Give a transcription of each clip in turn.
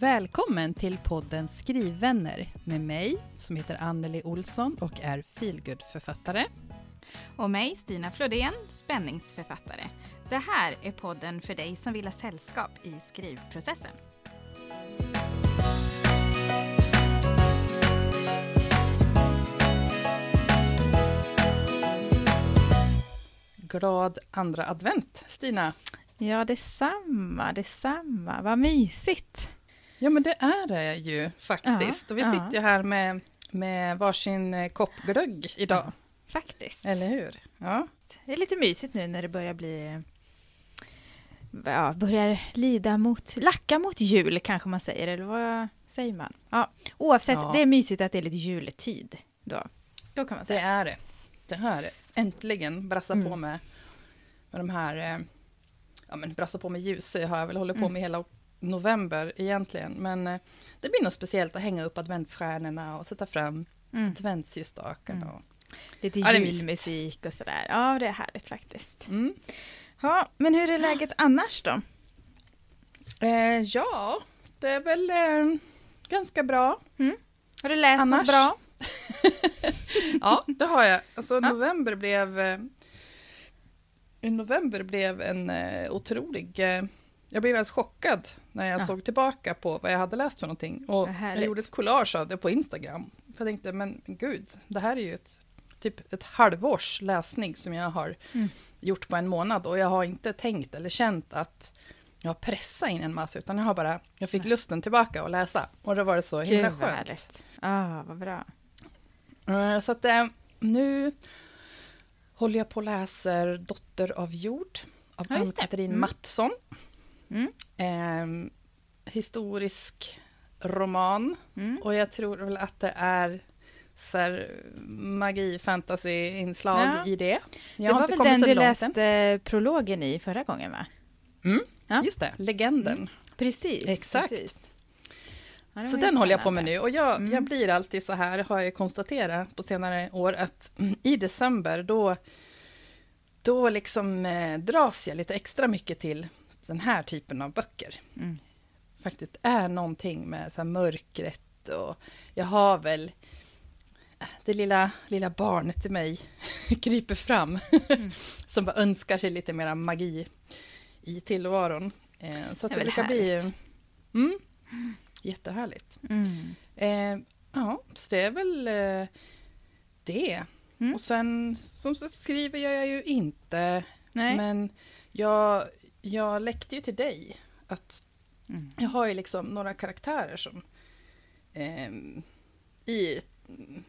Välkommen till podden Skrivvänner med mig som heter Anneli Olsson och är feelgood-författare. Och mig, Stina Flodén, spänningsförfattare. Det här är podden för dig som vill ha sällskap i skrivprocessen. Glad andra advent, Stina! Ja, detsamma, detsamma. Vad mysigt! Ja, men det är det ju faktiskt. Ja, och vi ja. sitter ju här med, med varsin eh, kopp glögg idag. Faktiskt. Eller hur? Ja. Det är lite mysigt nu när det börjar bli... Ja, börjar lida mot, lacka mot jul kanske man säger, eller vad säger man? Ja, oavsett, Ja. det är mysigt att det är lite juletid då. Då kan man Det säga. är det. Det här är äntligen brassa Mm. på med, med de här... eh, Ja, men brassa på med ljus det har jag väl hållit på Mm. med hela november egentligen. Men eh, det blir något speciellt att hänga upp adventsstjärnorna och sätta fram Mm. adventsljusstakarna. Mm. och- Lite Ja, julmusik och sådär. Ja, det är härligt faktiskt. Mm. Ja, men hur är läget annars då? Eh, ja, det är väl eh, ganska bra. Har du läst Annars? något bra? Ja, det har jag. Alltså november blev... Eh, november blev en eh, otrolig... Jag blev alldeles chockad när jag Ja. såg tillbaka på vad jag hade läst för någonting. Och jag gjorde ett collage av det på Instagram. För jag tänkte, men gud, det här är ju ett, typ ett halvårs läsning som jag har Mm. gjort på en månad. Och jag har inte tänkt eller känt att jag har pressat in en massa, utan jag har bara, jag fick lusten tillbaka att läsa. Och det var det så himla Gud vad skönt. Ah, vad bra. Eh, Så att eh, nu håller jag på och läser Dotter av jord av Ja. Ann-Katrin Mm. Mattsson. Mm. Eh, historisk roman. Mm. Och jag tror väl att det är så här, magi, fantasy-inslag Ja. i det. Jag det var väl den du långt än. läste prologen i förra gången va? Mm, Ja. Just det, legenden. Mm. Precis. Exakt. Precis. Ja, Så den håller jag på med nu. Och jag, Mm. jag blir alltid så här, har jag konstaterat på senare år, att mm, i december då, då liksom eh, dras jag lite extra mycket till den här typen av böcker. Mm. Faktiskt är någonting med så mörkret och jag har väl eh, det lilla, lilla barnet i mig kryper fram. Mm. som bara önskar sig lite mera magi i tillvaron. Eh, så att Det det, brukar bli... härligt. Mm, jättehärligt. Mm. Eh, ja, så det är väl eh, det. Mm. Och sen, som sagt, skriver jag ju inte. Nej. Men jag, jag läckte ju till dig att Mm. jag har ju liksom några karaktärer som eh, i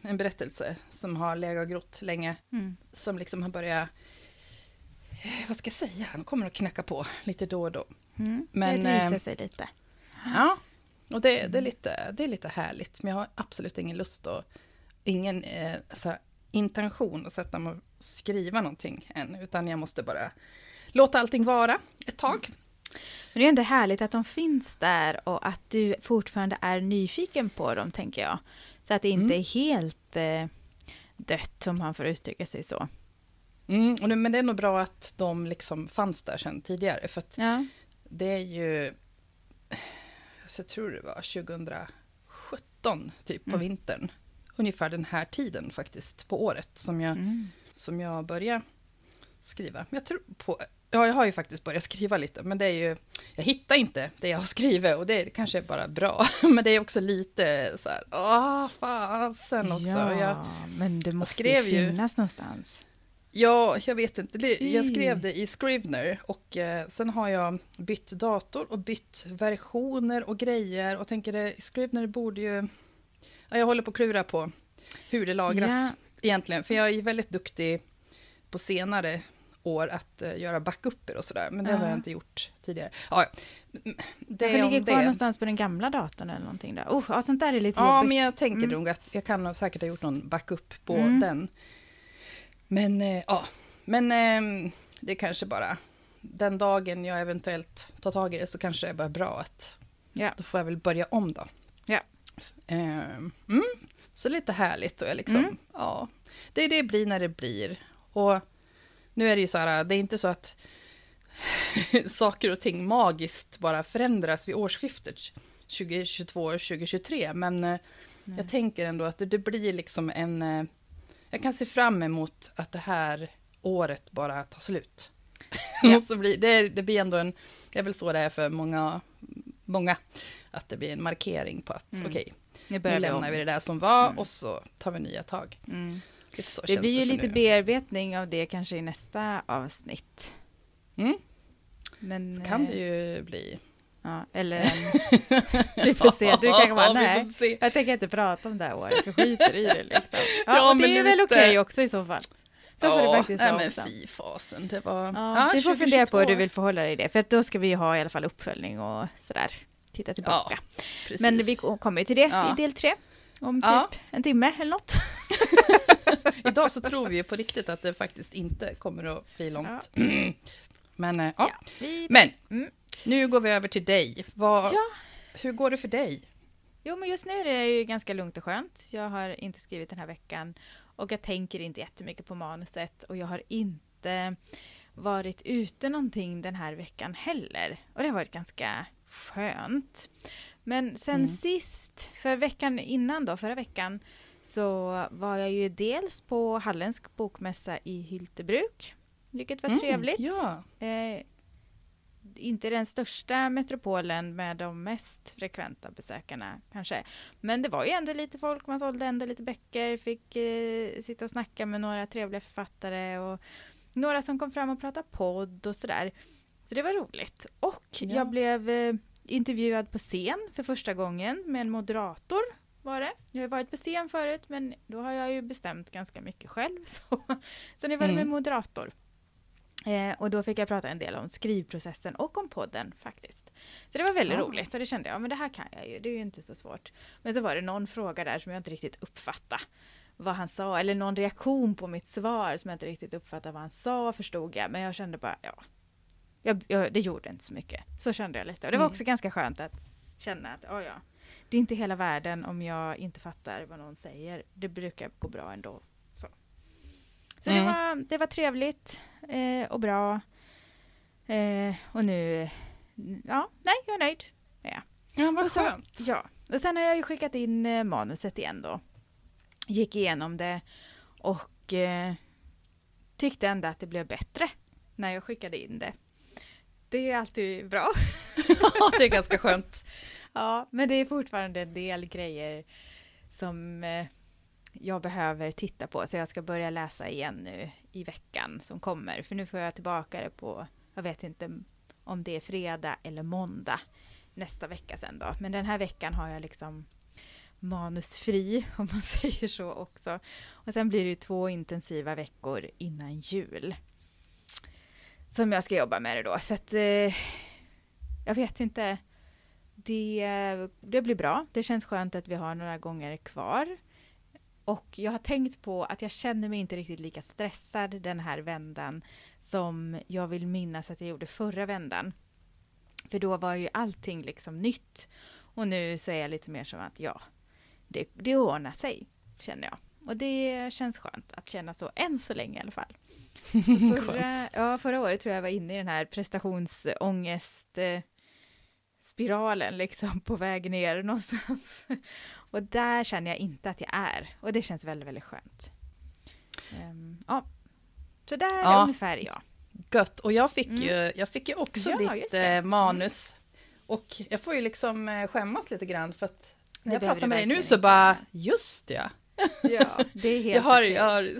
en berättelse som har legat och grott länge, Mm. som liksom har börjat, eh, vad ska jag säga, de kommer att knacka på lite då och då. Mm. Men, det visar eh, sig lite. Ja, och det, det, är lite, det är lite härligt. Men jag har absolut ingen lust och ingen eh, så här, intention att sätta mig och skriva någonting än. Utan jag måste bara låta allting vara ett tag. Men det är ändå härligt att de finns där och att du fortfarande är nyfiken på dem, tänker jag. Så att det inte Mm. är helt eh, dött, om man får uttrycka sig så. Mm, nu, men det är nog bra att de liksom fanns där sedan tidigare. För att Ja. det är ju, så jag tror det var 2017, typ på Mm. vintern. Ungefär den här tiden faktiskt, på året, som jag Mm. som jag börjar skriva. Jag tror på... Ja, jag har ju faktiskt börjat skriva lite, men det är ju... Jag hittar inte det jag har skrivit och det är kanske är bara bra. Men det är också lite så här, åh, fasen också. Ja, Jag, men det måste ju ju- finnas någonstans. ja, jag vet inte. Det, jag skrev det i Scrivener och eh, sen har jag bytt dator och bytt versioner och grejer och tänker det, Scrivener borde ju... Ja, jag håller på att klura på hur det lagras Ja. egentligen. För jag är ju väldigt duktig på senare år att eh, göra backuper och sådär. Men det har Ja. jag inte gjort tidigare. Ja, det är om ligger kvar det. någonstans på den gamla datorn eller någonting där. Oh, ja, sånt där är lite Ja, jobbigt. men jag tänker Mm. nog att jag kan säkert ha gjort någon backup på Mm. den. Men eh, ja, men eh, det är kanske bara den dagen jag eventuellt tar tag i det så kanske det är bara bra att Ja. då får jag väl börja om då. Ja. Eh, mm, så lite härligt och jag liksom, Mm. ja, det, det blir när det blir. Och nu är det ju så här, det är inte så att saker och ting magiskt bara förändras vid årsskiftet 2022 och 2023. Men eh, Nej. jag tänker ändå att det, det blir liksom en... eh, Jag kan se fram emot att det här året bara tar slut. Ja. så blir, det, det blir ändå en... Det är väl så det är för många, många. Att det blir en markering på att Mm. okej, Nu nu vi lämnar vi det där som var Mm. och så tar vi nya tag. Mm. Så Det blir ju lite bearbetning av det kanske i nästa avsnitt. Mm, Men, så kan det eh, ju bli. Ja, eller. Vi får se, du kanske bara, Ja, nej. Jag tänker inte prata om det här året, jag skiter i det liksom. Ja, Ja, och det är väl lite- okej också i så fall. Så får det Ja, faktiskt nej, men också. fy-fasen, det var... Ja, du får fundera på hur 2022. du vill förhålla dig i det, för då ska vi ju ha i alla fall uppföljning och sådär. Titta tillbaka. Precis. Men vi kommer ju till det Ja. i del tre. Om typ Ja. en timme eller något. Idag så tror vi ju på riktigt att det faktiskt inte kommer att bli långt. Men eh, ja. Vi... Men Mm. nu går vi över till dig. Vad, Ja. Hur går det för dig? Jo, men just nu är det ju ganska lugnt och skönt. Jag har inte skrivit den här veckan och jag tänker inte jättemycket på manuset och jag har inte varit ute någonting den här veckan heller. Och det har varit ganska skönt. Men sen Mm. sist, för veckan innan då, förra veckan, så var jag ju dels på Halländsk bokmässa i Hyltebruk, vilket var Mm, trevligt. Ja. Eh, inte den största metropolen med de mest frekventa besökarna kanske. Men det var ju ändå lite folk, man sålde ändå lite böcker, fick eh, sitta och snacka med några trevliga författare och några som kom fram och pratade podd och sådär. Så det var roligt. Och Ja. jag blev eh, intervjuad på scen för första gången med en moderator var det. Jag har varit på scen förut men då har jag ju bestämt ganska mycket själv. Så, så nu var det med Mm. moderator. Eh, och då fick jag prata en del om skrivprocessen och om podden faktiskt. Så det var väldigt Ja. roligt och det kände jag, ja, men det här kan jag ju, det är ju inte så svårt. Men så var det någon fråga där som jag inte riktigt uppfattade vad han sa, eller någon reaktion på mitt svar som jag inte riktigt uppfattade vad han sa, förstod jag. Men jag kände bara, ja, jag, jag, det gjorde inte så mycket. Så kände jag lite. Och det var Mm. också ganska skönt att känna att, oh ja, det är inte hela världen om jag inte fattar vad någon säger. Det brukar gå bra ändå. Så, så det, Mm. var, det var trevligt eh, och bra. Eh, och nu, ja, nej, jag är nöjd. Ja. Ja, vad Och så- skönt. Ja, och sen har jag ju skickat in eh, manuset igen då. Gick igenom det och eh, tyckte ändå att det blev bättre när jag skickade in det. Det är alltid bra. Ja, det är ganska skönt. Ja, men det är fortfarande en del grejer som eh, jag behöver titta på. Så jag ska börja läsa igen nu i veckan som kommer. För nu får jag tillbaka det på, jag vet inte om det är fredag eller måndag nästa vecka sen då. Men den här veckan har jag liksom manusfri, om man säger så också. Och sen blir det ju två intensiva veckor innan jul. Som jag ska jobba med det då. Så att eh, jag vet inte. Det, det blir bra. Det känns skönt att vi har några gånger kvar. Och jag har tänkt på att jag känner mig inte riktigt lika stressad den här vändan som jag vill minnas att jag gjorde förra vändan. För då var ju allting liksom nytt. Och nu så är jag lite mer som att ja, det, det ordnar sig, känner jag. Och det känns skönt att känna så, än så länge i alla fall. Förra, ja, förra året tror jag jag var inne i den här prestationsångest eh, spiralen liksom på väg ner någonstans. Och där känner jag inte att jag är. Och det känns väldigt, väldigt skönt. Ehm, ja, så där Ja. ungefär jag. Gött. Och jag fick, Mm. ju, jag fick ju också Ja, ditt det. Mm. eh, manus. Och jag får ju liksom eh, skämmas lite grann för att när jag pratar med dig nu så bara, just ja. Ja, det är helt Jag har, jag har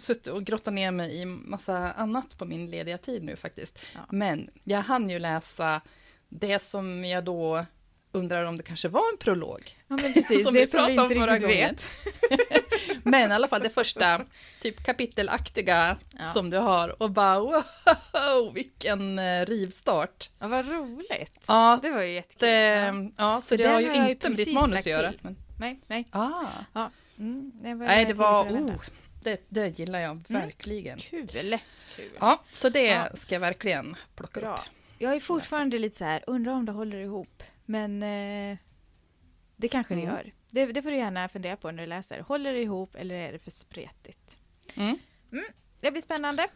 suttit och grottat ner mig i massa annat på min lediga tid nu faktiskt. Ja. Men jag hann ju läsa det som jag då undrar om det kanske var en prolog. Ja, men precis. som det vi som du pratade om inte förra gången. Men i alla fall det första typ kapitelaktiga Ja. som du har och bara wow, vilken eh, rivstart. Ja, vad roligt. Ja, Det var ju jättekul. det, Ja. ja, så det den har ju inte med ditt manus att göra. Men, Nej, nej. ah, Mm, det var nej, det var, oh, det, det gillar jag verkligen. Kul. Kul. Ja, så det Ja. ska jag verkligen plocka Bra. upp. Jag är fortfarande lite så här, undrar om det håller ihop. Men eh, det kanske det Mm. gör. Det, det får du gärna fundera på när du läser. Håller det ihop eller är det för spretigt? Mm. Det blir spännande.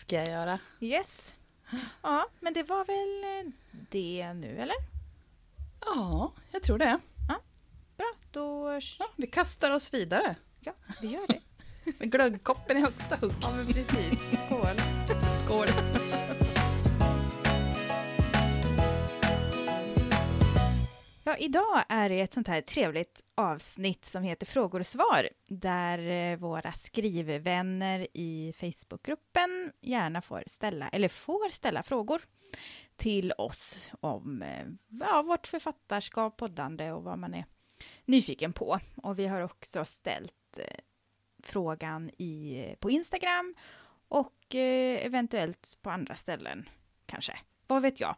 Ska jag göra. Yes. Ja, men det var väl eh, det nu, eller? Ja, jag tror det. Bra, då... Ja, vi kastar oss vidare. Ja, vi gör det. Med glöggkoppen i högsta hugg. Ja, men precis. Skål. Skål! Ja, idag är det ett sånt här trevligt avsnitt som heter Frågor och svar, där eh, våra skrivvänner i Facebookgruppen gärna får ställa, eller får ställa frågor till oss om eh, ja, vårt författarskap, poddande och vad man är nyfiken på. Och vi har också ställt eh, frågan i, eh, på Instagram och eh, eventuellt på andra ställen kanske. Vad vet jag.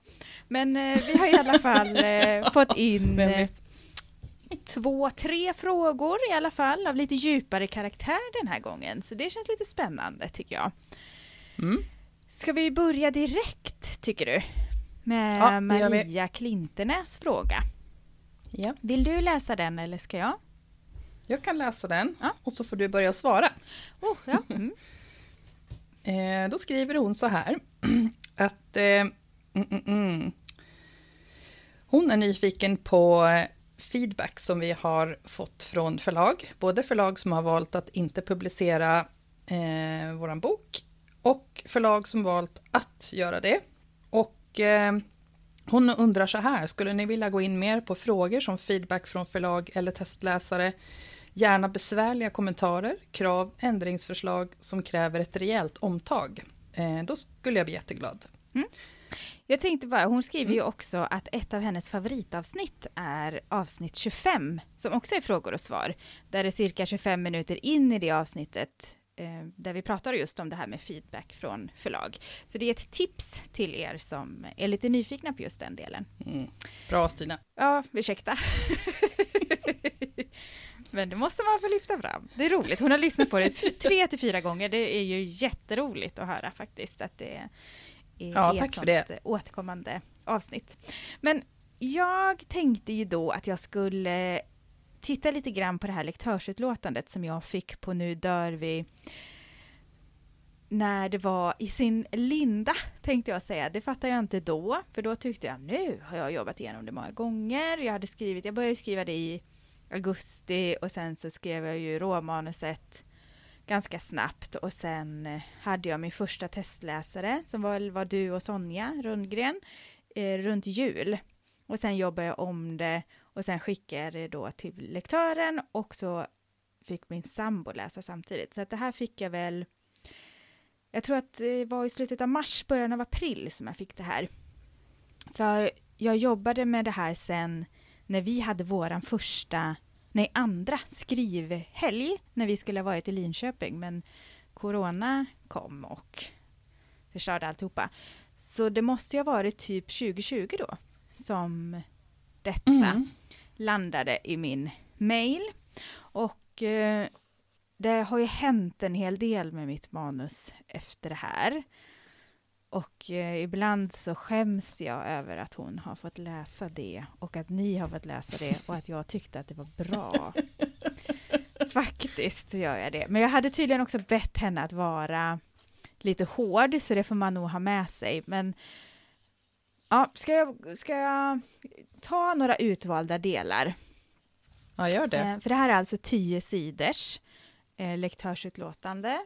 Men eh, vi har i alla fall eh, fått in eh, två, tre frågor i alla fall av lite djupare karaktär den här gången. Så det känns lite spännande tycker jag. Mm. Ska vi börja direkt tycker du? Med Ja. Maria Klintenäs fråga. Ja, Vill du läsa den eller ska jag? jag kan läsa den Ja. och så får du börja svara. Oh, ja. Mm. Eh, då skriver hon så här att eh, mm, mm, mm. hon är nyfiken på feedback som vi har fått från förlag. Både förlag som har valt att inte publicera eh, vår bok och förlag som valt att göra det. Och eh, hon undrar så här, skulle ni vilja gå in mer på frågor som feedback från förlag eller testläsare? Gärna besvärliga kommentarer, krav, ändringsförslag som kräver ett rejält omtag. Eh, då skulle jag bli jätteglad. Mm. Jag tänkte bara, hon skriver ju Mm. också att ett av hennes favoritavsnitt är avsnitt 25, som också är frågor och svar. Där det är cirka 25 minuter in i det avsnittet, eh, där vi pratar just om det här med feedback från förlag. Så det är ett tips till er som är lite nyfikna på just den delen. Mm. Bra Stina. Ja, ursäkta. Men det måste man få lyfta fram. Det är roligt. Hon har lyssnat på det tre till fyra gånger. Det är ju jätteroligt att höra faktiskt att det är, Ja, tack för det. eh, återkommande avsnitt. Men jag tänkte ju då att jag skulle titta lite grann på det här lektörsutlåtandet som jag fick på Nu dör vi när det var i sin linda, tänkte jag säga. Det fattar jag inte då, för då tyckte jag nu har jag jobbat igenom det många gånger. Jag hade skrivit, jag började skriva det i augusti och sen så skrev jag ju råmanuset ganska snabbt och sen eh, hade jag min första testläsare som var, var du och Sonja Rundgren eh, runt jul. Och sen jobbade jag om det och sen skickade jag det då till lektören och så fick min sambo läsa samtidigt. Så att det här fick jag väl jag tror att det var i slutet av mars, början av april som jag fick det här. För jag jobbade med det här sen när vi hade våran första, nej andra skrivhelg när vi skulle ha varit i Linköping men corona kom och förstörde alltihopa. Så det måste ju ha varit typ 2020 då som detta Mm. landade i min mail. Och eh, det har ju hänt en hel del med mitt manus efter det här. Och eh, ibland så skäms jag över att hon har fått läsa det och att ni har fått läsa det och att jag tyckte att det var bra. Faktiskt gör jag det. Men jag hade tydligen också bett henne att vara lite hård, så det får man nog ha med sig. Men ja, ska jag, ska jag ta några utvalda delar? Ja, gör det. Eh, för det här är alltså tio sidors eh, lektörsutlåtande.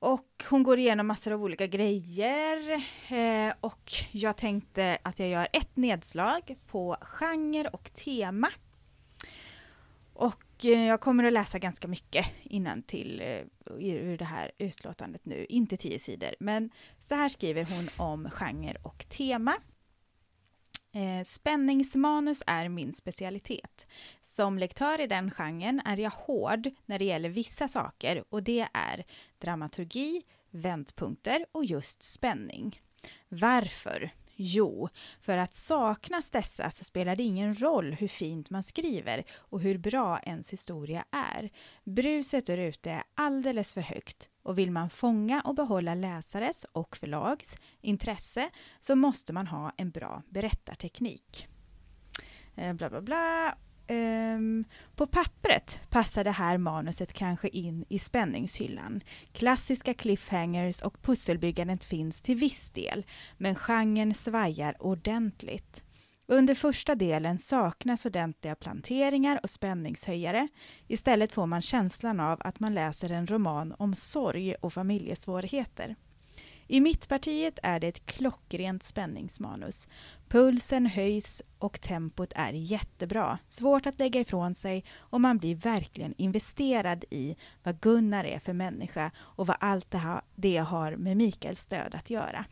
Och hon går igenom massor av olika grejer. Eh, och jag tänkte att jag gör ett nedslag på genre och tema. Och eh, jag kommer att läsa ganska mycket innan till eh, ur det här utlåtandet nu. Inte tio sidor, men så här skriver hon om genre och tema. Eh, spänningsmanus är min specialitet. Som lektör i den genren är jag hård när det gäller vissa saker och det är dramaturgi, vändpunkter och just spänning. Varför? Jo, för att saknas dessa så spelar det ingen roll hur fint man skriver och hur bra ens historia är. Bruset där ute är alldeles för högt och vill man fånga och behålla läsares och förlags intresse så måste man ha en bra berättarteknik. Eh, bla bla bla. Um, på pappret passar det här manuset kanske in i spänningshyllan. Klassiska cliffhangers och pusselbyggandet finns till viss del, men genren svajar ordentligt. Under första delen saknas ordentliga planteringar och spänningshöjare. Istället får man känslan av att man läser en roman om sorg och familjesvårigheter. I Mittpartiet är det ett klockrent spänningsmanus. Pulsen höjs och tempot är jättebra. Svårt att lägga ifrån sig och man blir verkligen investerad i vad Gunnar är för människa och vad allt det har med Mikaels död att göra.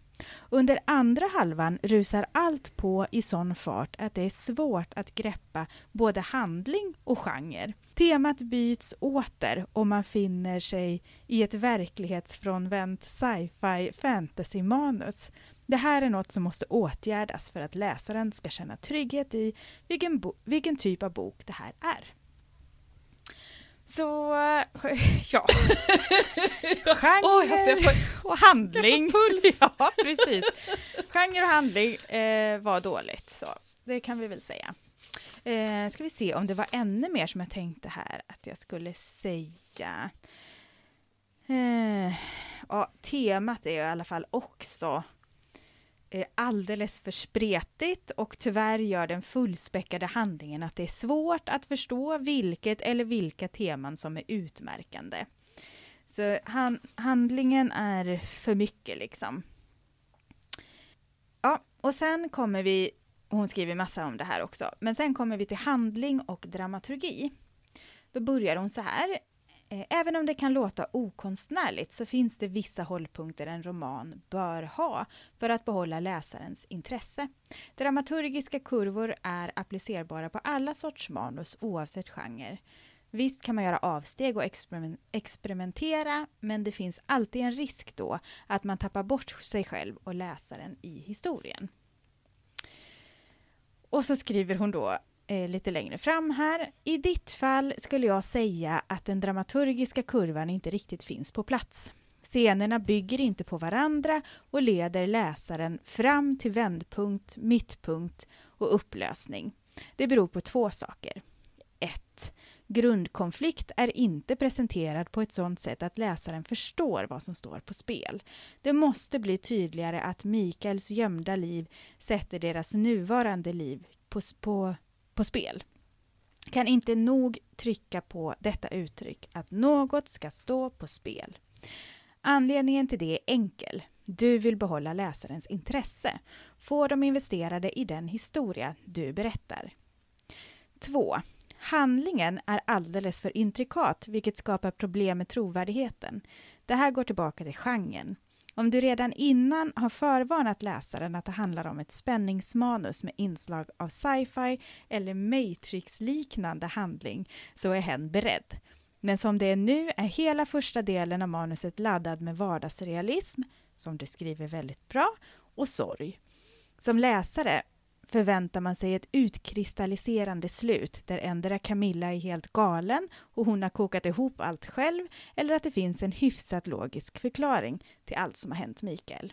Under andra halvan rusar allt på i sån fart att det är svårt att greppa både handling och genre. Temat byts åter och man finner sig i ett verklighetsfrånvänt sci-fi fantasy-manus. Det här är något som måste åtgärdas för att läsaren ska känna trygghet i vilken, vilken typ av bok det här är. Så, ja. Genre oh, och handling. Ja, precis. Genre och handling eh, var dåligt, så det kan vi väl säga. Eh, ska vi se om det var ännu mer som jag tänkte här att jag skulle säga. Eh, ja, temat är i alla fall också Eh, Eh, alldeles för spretigt och tyvärr gör den fullspäckade handlingen att det är svårt att förstå vilket eller vilka teman som är utmärkande. Så han, handlingen är för mycket liksom. Ja, och sen kommer vi, hon skriver massa om det här också, men sen kommer vi till handling och dramaturgi. Då börjar hon så här. Eh, även om det kan låta okonstnärligt så finns det vissa hållpunkter en roman bör ha för att behålla läsarens intresse. Dramaturgiska kurvor är applicerbara på alla sorts manus oavsett genre. Visst kan man göra avsteg och experimentera, men det finns alltid en risk då att man tappar bort sig själv och läsaren i historien. Och så skriver hon då eh, lite längre fram här. I ditt fall skulle jag säga att den dramaturgiska kurvan inte riktigt finns på plats. Scenerna bygger inte på varandra och leder läsaren fram till vändpunkt, mittpunkt och upplösning. Det beror på två saker. 1. Grundkonflikt är inte presenterad på ett sådant sätt att läsaren förstår vad som står på spel. Det måste bli tydligare att Mikaels gömda liv sätter deras nuvarande liv på, på på spel. Kan inte nog trycka på detta uttryck, att något ska stå på spel. Anledningen till det är enkel. Du vill behålla läsarens intresse. Få dem investerade i den historia du berättar. 2. Handlingen är alldeles för intrikat, vilket skapar problem med trovärdigheten. Det här går tillbaka till genren. Om du redan innan har förvarnat läsaren att det handlar om ett spänningsmanus med inslag av sci-fi eller Matrix-liknande handling så är hen beredd. Men som det är nu är hela första delen av manuset laddad med vardagsrealism, som du skriver väldigt bra, och sorg. Som läsare förväntar man sig ett utkristalliserande slut där endera Camilla är helt galen och hon har kokat ihop allt själv eller att det finns en hyfsat logisk förklaring till allt som har hänt Mikael.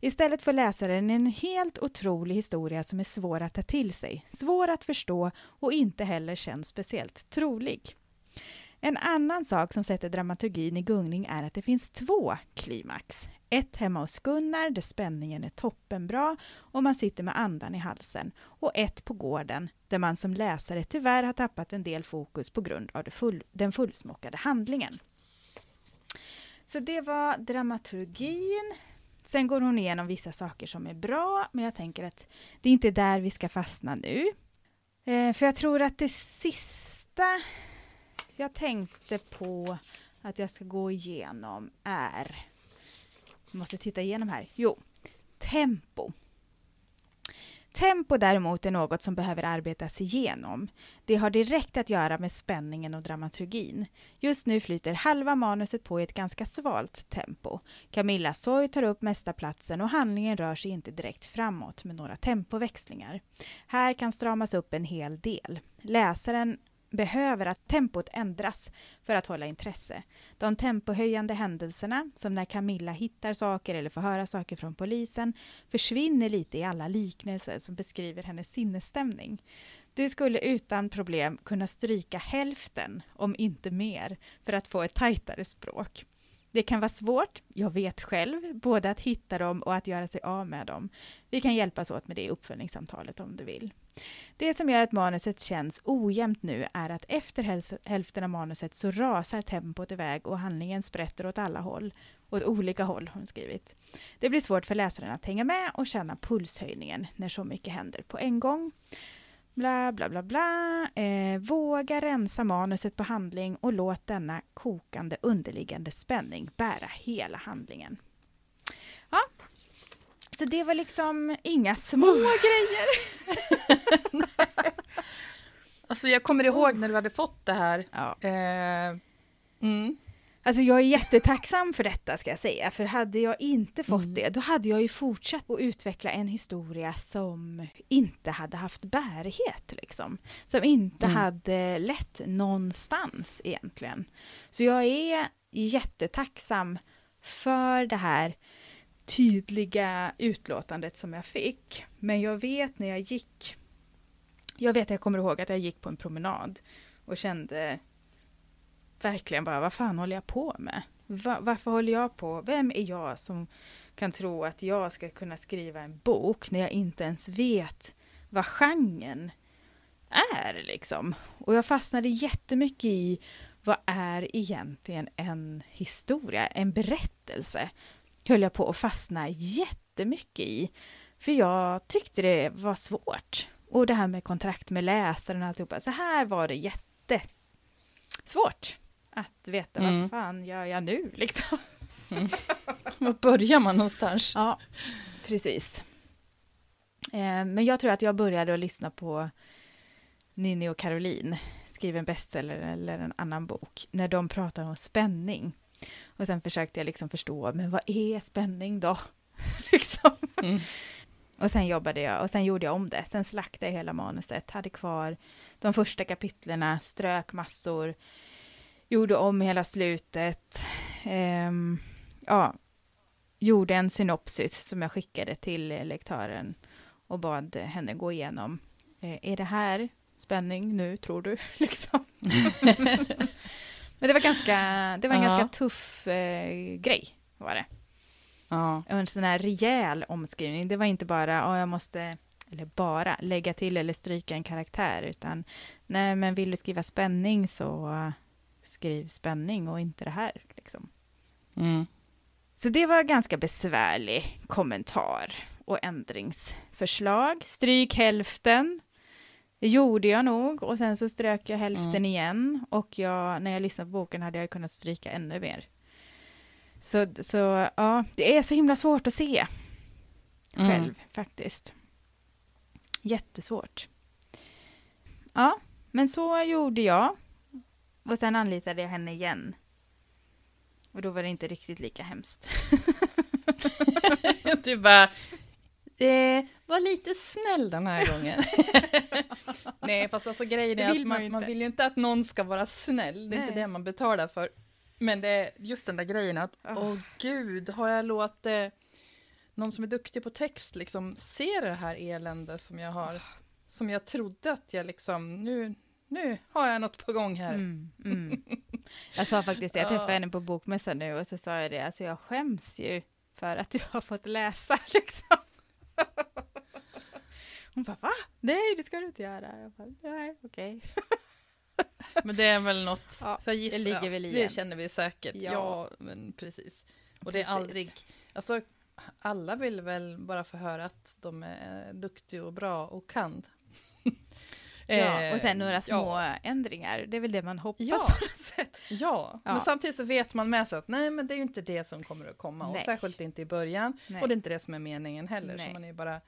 Istället får läsaren en helt otrolig historia som är svår att ta till sig, svår att förstå och inte heller känns speciellt trolig. En annan sak som sätter dramaturgin i gungning är att det finns två klimax. Ett hemma hos Gunnar där spänningen är toppenbra och man sitter med andan i halsen. Och ett på gården där man som läsare tyvärr har tappat en del fokus på grund av full, den fullsmockade handlingen. Så det var dramaturgin. Sen går hon igenom vissa saker som är bra, men jag tänker att det är inte där vi ska fastna nu. Eh, för jag tror att det sista jag tänkte på att jag ska gå igenom är... Jag måste titta igenom här. Jo, tempo. Tempo däremot är något som behöver arbetas igenom. Det har direkt att göra med spänningen och dramaturgin. Just nu flyter halva manuset på i ett ganska svalt tempo. Camilla Soy tar upp mesta platsen och handlingen rör sig inte direkt framåt med några tempoväxlingar. Här kan stramas upp en hel del. Läsaren behöver att tempot ändras för att hålla intresse. De tempohöjande händelserna, som när Camilla hittar saker eller får höra saker från polisen, försvinner lite i alla liknelser som beskriver hennes sinnesstämning. Du skulle utan problem kunna stryka hälften, om inte mer, för att få ett tajtare språk. Det kan vara svårt, jag vet själv, både att hitta dem och att göra sig av med dem. Vi kan hjälpas åt med det i uppföljningssamtalet om du vill. Det som gör att manuset känns ojämnt nu är att efter hälften av manuset så rasar tempot iväg och handlingen sprätter åt alla håll. Åt olika håll har hon skrivit. Det blir svårt för läsaren att hänga med och känna pulshöjningen när så mycket händer på en gång. Bla, bla, bla, bla. Eh, våga rensa manuset på handling och låt denna kokande underliggande spänning bära hela handlingen. Ja, så det var liksom inga små grejer. alltså jag kommer ihåg när du hade fått det här. Ja. Eh, mm. Alltså jag är jättetacksam för detta ska jag säga, för hade jag inte fått mm. det, då hade jag ju fortsatt att utveckla en historia som inte hade haft bärighet, liksom. Som inte mm. hade lett någonstans egentligen. Så jag är jättetacksam för det här tydliga utlåtandet som jag fick. Men jag vet när jag gick, jag vet jag kommer ihåg att jag gick på en promenad och kände verkligen bara, vad fan håller jag på med? Va, varför håller jag på? Vem är jag som kan tro att jag ska kunna skriva en bok när jag inte ens vet vad genren är liksom? Och jag fastnade jättemycket i vad är egentligen en historia, en berättelse? Höll jag på att fastna jättemycket i. För jag tyckte det var svårt. Och det här med kontrakt med läsaren och alltihopa. Så här var det jättesvårt att veta mm. vad fan gör jag nu liksom. Mm. Var börjar man någonstans? Ja, precis. Eh, men jag tror att jag började att lyssna på Ninni och Caroline, skriver en bestseller eller en annan bok, när de pratar om spänning. Och sen försökte jag liksom förstå, men vad är spänning då? liksom. Mm. Och sen jobbade jag och sen gjorde jag om det. Sen slaktade jag hela manuset, hade kvar de första kapitlerna, strök massor, gjorde om hela slutet. Um, ja, gjorde en synopsis som jag skickade till lektören och bad henne gå igenom. Eh, är det här spänning nu, tror du? liksom. Men det var, ganska, det var en ja. ganska tuff eh, grej, var det. Ja. En sån här rejäl omskrivning. Det var inte bara, ja, jag måste, eller bara, lägga till eller stryka en karaktär, utan nej, men vill du skriva spänning så skriv spänning och inte det här. Liksom. Mm. Så det var ganska besvärlig kommentar och ändringsförslag. Stryk hälften. Det gjorde jag nog och sen så strök jag hälften mm. igen och jag, när jag lyssnade på boken hade jag kunnat stryka ännu mer. Så, så ja, det är så himla svårt att se mm. själv mm. faktiskt. Jättesvårt. Ja, men så gjorde jag. Och sen anlitade jag henne igen. Och då var det inte riktigt lika hemskt. du bara, eh, var lite snäll den här gången. Nej, fast alltså grejen är att man, man, vill ju inte att någon ska vara snäll. Det är Nej. inte det man betalar för. Men det är just den där grejen att, åh oh. oh, gud, har jag låtit någon som är duktig på text liksom se det här elände som jag har, som jag trodde att jag liksom, nu, nu har jag något på gång här. Mm, mm. Jag sa faktiskt, jag träffade henne på bokmässan nu och så sa jag det, alltså jag skäms ju för att du har fått läsa liksom. Hon bara, va? Nej, det ska du inte göra. Jag bara, nej, okej. Men det är väl något, ja, så gissar, det ligger väl i Det känner vi säkert. Ja, ja men precis. Och precis. det är aldrig, alltså alla vill väl bara få höra att de är duktiga och bra och kan. Ja, och sen några små ja. ändringar. Det är väl det man hoppas ja. på något sätt. Ja. ja. men samtidigt så vet man med sig att nej, men det är ju inte det som kommer att komma. Nej. Och särskilt inte i början. Nej. Och det är inte det som är meningen heller. Nej. Så man är bara...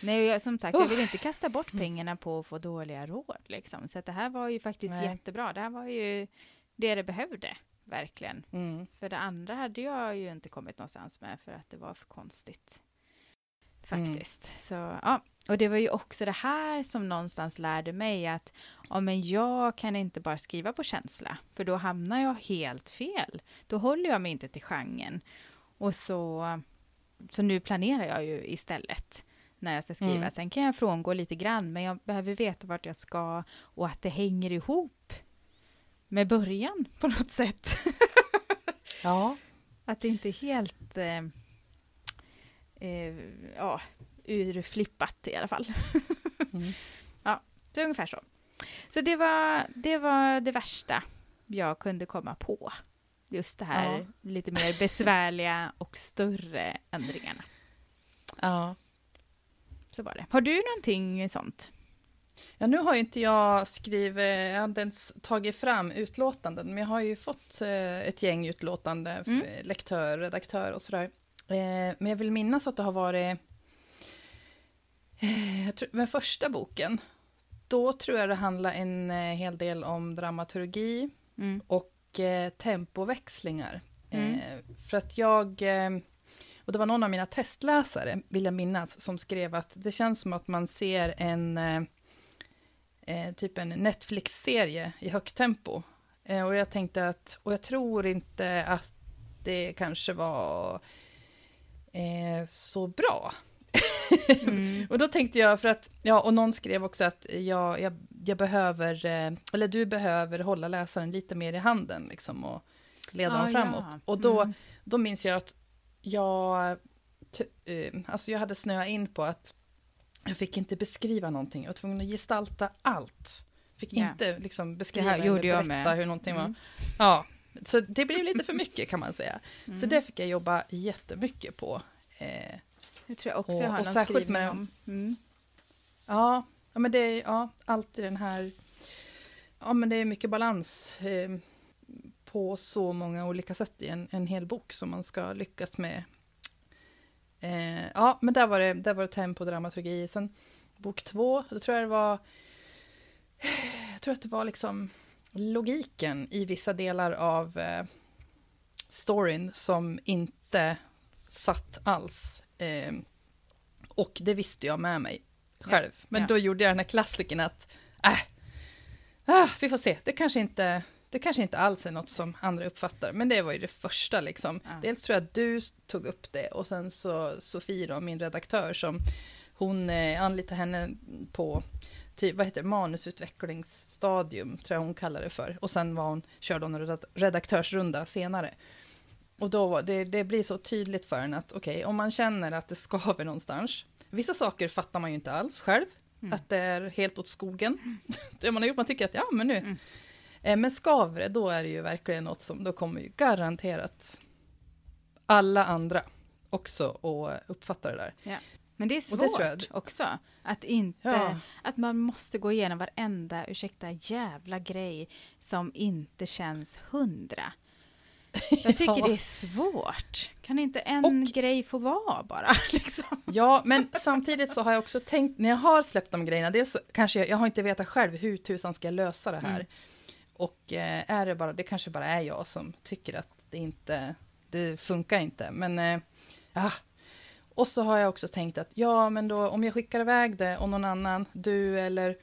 Nej, som sagt, oh. jag vill inte kasta bort pengarna på att få dåliga råd. Liksom. Så det här var ju faktiskt nej. jättebra. Det här var ju det det behövde, verkligen. Mm. För det andra hade jag ju inte kommit någonstans med för att det var för konstigt. Faktiskt. Mm. Så ja, och det var ju också det här som någonstans lärde mig att ja, men jag kan inte bara skriva på känsla, för då hamnar jag helt fel. Då håller jag mig inte till genren. Och så, så nu planerar jag ju istället när jag ska skriva. Mm. Sen kan jag frångå lite grann, men jag behöver veta vart jag ska och att det hänger ihop med början på något sätt. Ja. Att det inte är helt eh, eh, ja, urflippat i alla fall. Mm. ja, så ungefär så. Så det var, det var det värsta jag kunde komma på. Just det här Ja. lite mer besvärliga och större ändringarna. Ja. Så var det. Har du någonting sånt? Ja, nu har ju inte jag skrivit, jag inte ens tagit fram utlåtanden, men jag har ju fått eh, ett gäng utlåtande, Mm. eh, lektör, redaktör och sådär. Eh, men jag vill minnas att det har varit, eh, jag tror, med första boken, då tror jag det handlar en eh, hel del om dramaturgi Mm. och eh, tempoväxlingar. Mm. Eh, för att jag, eh, och det var någon av mina testläsare, vill jag minnas, som skrev att det känns som att man ser en typ en Netflix-serie i högt tempo. Och jag tänkte att, och jag tror inte att det kanske var eh, så bra. Mm. Och då tänkte jag, för att, ja, och någon skrev också att jag, jag, jag behöver, eh, eller du behöver hålla läsaren lite mer i handen, liksom, och leda Ah, dem framåt. ja. Och då, Mm. då minns jag att jag, eh, alltså jag hade snöat in på att jag fick inte beskriva någonting, jag var tvungen att gestalta allt. Fick Ja. inte liksom beskriva eller berätta med. hur någonting var. Mm. Ja, så det blev lite för mycket kan man säga. Så Mm. det fick jag jobba jättemycket på. Eh, Det tror jag också och- jag har och någon särskilt skrivning med- om. Mm. Ja, ja men det är ja, alltid den här... Ja, men det är mycket balans eh, på så många olika sätt i en, en hel bok som man ska lyckas med. Eh, ja, men där var det, där var det tempo och dramaturgi. Sen bok två, då tror jag det var... Jag tror att det var liksom logiken i vissa delar av eh, storyn som inte satt alls. Eh, och det visste jag med mig själv. Men Ja. då gjorde jag den här klassikern att, äh, ah, vi får se, det kanske inte, det kanske inte alls är något som andra uppfattar, men det var ju det första liksom. Ja. Dels tror jag att du tog upp det och sen så Sofie då, min redaktör, som hon eh, anlitade henne på typ, vad heter det, manusutvecklingsstadium, tror jag hon kallar det för. Och sen var hon, körde hon en red- redaktörsrunda senare. Och då det, det blir så tydligt för en att okej, om man känner att det skaver någonstans. Vissa saker fattar man ju inte alls själv. Mm. Att det är helt åt skogen. det man har gjort, man tycker att ja men nu. Mm. Eh, Men skaver det, då är det ju verkligen något som, då kommer ju garanterat alla andra också att uppfatta det där. Men det är det svårt jag- också. Att inte... Ja. Att man måste gå igenom varenda, ursäkta, jävla grej som inte känns hundra. Jag tycker Ja. det är svårt. Kan inte en Och- grej få vara bara? Liksom? Ja, men samtidigt så har jag också tänkt, när jag har släppt de grejerna, dels kanske jag, jag har inte vetat själv hur tusan ska jag lösa det här. Mm. Och eh, är det bara, det kanske bara är jag som tycker att det inte, det funkar inte. Men, eh, ja. Och så har jag också tänkt att, ja men då om jag skickar iväg det och någon annan, du eller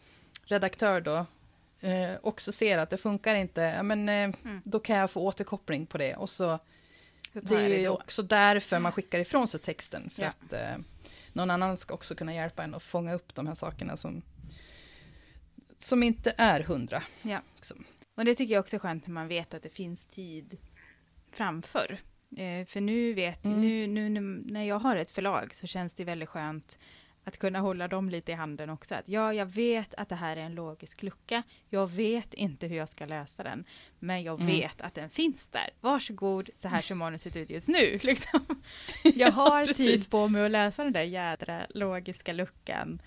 redaktör då, eh, också ser att det funkar inte, ja men eh, Mm. då kan jag få återkoppling på det. Och så Så det är det ju också därför man skickar ifrån sig texten. För Ja. att eh, någon annan ska också kunna hjälpa en att fånga upp de här sakerna som, som inte är hundra. Ja. Liksom. Och det tycker jag också är skönt när man vet att det finns tid framför. Eh, för nu vet Mm. nu, nu, nu när jag har ett förlag så känns det väldigt skönt att kunna hålla dem lite i handen också. Att ja, jag vet att det här är en logisk lucka. Jag vet inte hur jag ska lösa den. Men jag Mm. vet att den finns där. Varsågod, så här ser manuset ut just nu. Liksom. Jag har precis. tid på mig att lösa den där jädra logiska luckan.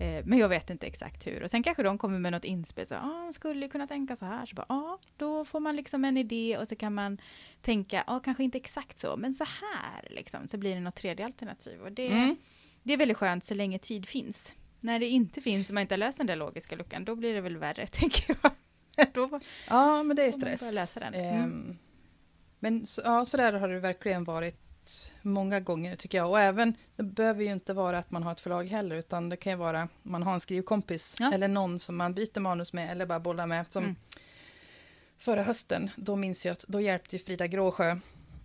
Eh, Men jag vet inte exakt hur. Och sen kanske de kommer med något inspel. Så, ah, man skulle kunna tänka så här. Så bara, ah, då får man liksom en idé och så kan man tänka, ah, kanske inte exakt så, men så här. Liksom. Så blir det något tredje alternativ. Och det, Mm. det är väldigt skönt så länge tid finns. När det inte finns och man inte har löst den där logiska luckan, då blir det väl värre, tänker jag. då, Ja, men det är stress. läsa den. Ehm, Mm. Men så, ja, så där har det verkligen varit många gånger tycker jag. Och även, det behöver ju inte vara att man har ett förlag heller, utan det kan ju vara man har en skrivkompis Ja. eller någon som man byter manus med eller bara bollar med. Som Mm. Förra hösten, då minns jag att då hjälpte Frida Gråsjö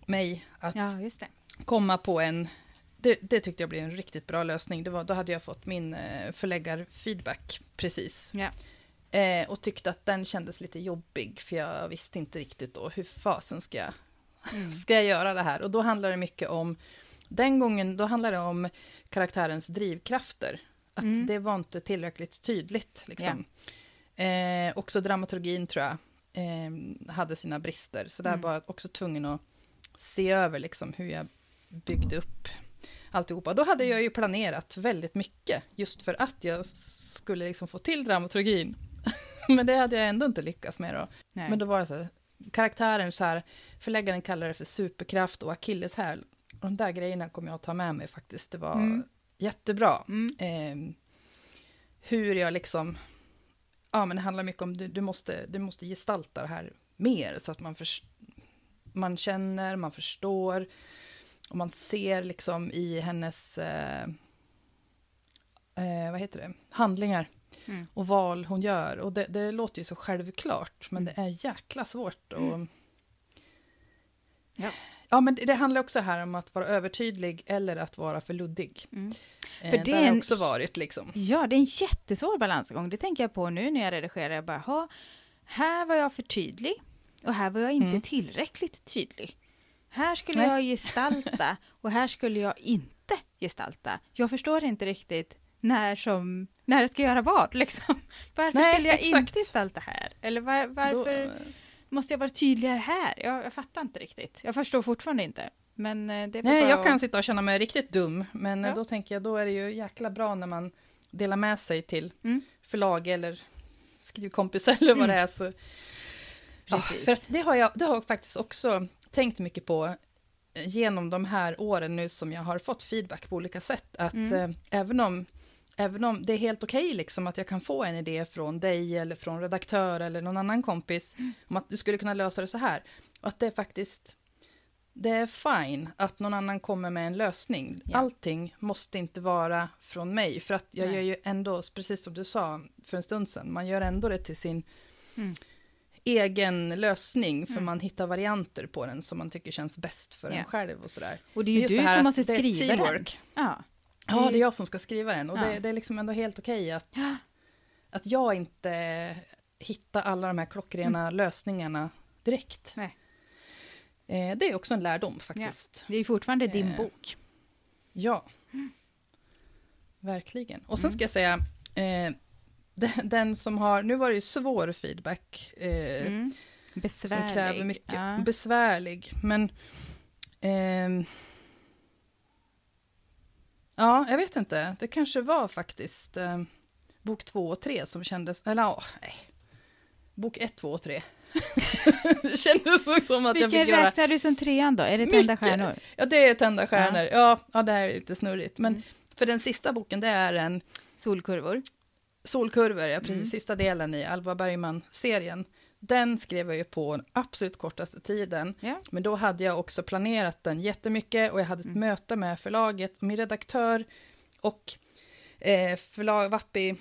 mig att ja, komma på en det, det tyckte jag blev en riktigt bra lösning. Det var, då hade jag fått min eh, förläggarfeedback precis. Ja. Eh, och tyckte att den kändes lite jobbig, för jag visste inte riktigt då hur fasen ska jag Mm. ska jag göra det här? Och då handlar det mycket om, den gången, då handlar det om karaktärens drivkrafter. Att Mm. det var inte tillräckligt tydligt. Liksom. Eh, också dramaturgin tror jag eh, hade sina brister. Så där Mm. var jag också tvungen att se över liksom, hur jag byggde upp alltihopa. Då hade jag ju planerat väldigt mycket, just för att jag skulle liksom få till dramaturgin. Men det hade jag ändå inte lyckats med då. Nej. Men då var det så här, karaktären så här, förläggaren kallar det för superkraft och akilleshäl. Och de där grejerna kommer jag att ta med mig faktiskt. Det var Mm. jättebra. Mm. Eh, hur jag liksom, ja men det handlar mycket om, du, du, måste, du måste gestalta det här mer, så att man, förs- man känner, man förstår, och man ser liksom i hennes, eh, eh, vad heter det, handlingar Mm. och val hon gör. Och det, det låter ju så självklart, men Mm. det är jäkla svårt. Och... Mm. Ja. Ja, men det, handlar också här om att vara övertydlig eller att vara för luddig. Mm. Eh, För det det har också varit liksom. Ja, det är en jättesvår balansgång. Det tänker jag på nu när jag redigerar. Jag bara, "Ha, här var jag för tydlig och här var jag inte Mm. tillräckligt tydlig. Här skulle Nej. jag gestalta och här skulle jag inte gestalta. Jag förstår inte riktigt när som när jag ska göra vad liksom. Varför Nej, skulle jag exakt. inte gestalta här? Eller var, varför Då, måste jag vara tydligare här? Jag, jag fattar inte riktigt. Jag förstår fortfarande inte. Men eh, det är nej, jag att- kan sitta och känna mig riktigt dum, men eh, Ja. då tänker jag, då är det ju jäkla bra när man delar med sig till Mm. förlag eller skrivkompisar eller vad Mm. det är. Så, Ja, för det, har jag, det har jag faktiskt också tänkt mycket på eh, genom de här åren nu som jag har fått feedback på olika sätt. Att Mm. eh, även, om, även om det är helt okej liksom att jag kan få en idé från dig eller från redaktör eller någon annan kompis Mm. om att du skulle kunna lösa det så här. Och att det är faktiskt, det är fine att någon annan kommer med en lösning. Ja. Allting måste inte vara från mig. För att jag Nej. gör ju ändå, precis som du sa för en stund sedan, man gör ändå det till sin Mm. egen lösning, för Mm. man hittar varianter på den som man tycker känns bäst för Ja. en själv och sådär. Och det är ju du det som måste skriva den. teamwork. Ja. Ja, det är jag som ska skriva den och Ja. det, det är liksom ändå helt okej att, Ja. att jag inte hittar alla de här klockrena lösningarna direkt. Nej. Eh, det är också en lärdom faktiskt. Det är fortfarande din Eh, bok. Ja. Verkligen. Och sen Mm. ska jag säga, eh, den, den som har, nu var det ju svår feedback, eh, Mm. Besvärlig. som kräver mycket. Ja. Besvärlig, men... ja, jag vet inte. Det kanske var faktiskt eh, bok två och tre som kändes... Eller ja, nej. Bok ett, två och tre. det kändes nog som att jag Vilken fick göra... räknar du som trean då? Är det Tända Mycket. stjärnor? Ja, det är Tända stjärnor. Ja. Ja, det här är lite snurrigt. Men Mm. för den sista boken, det är en Solkurvor? Solkurvor, ja, precis Mm. sista delen i Alva Bergman-serien. Den skrev jag ju på absolut kortaste tiden. Ja. Men då hade jag också planerat den jättemycket och jag hade ett Mm. möte med förlaget min redaktör och eh, förlag Vappi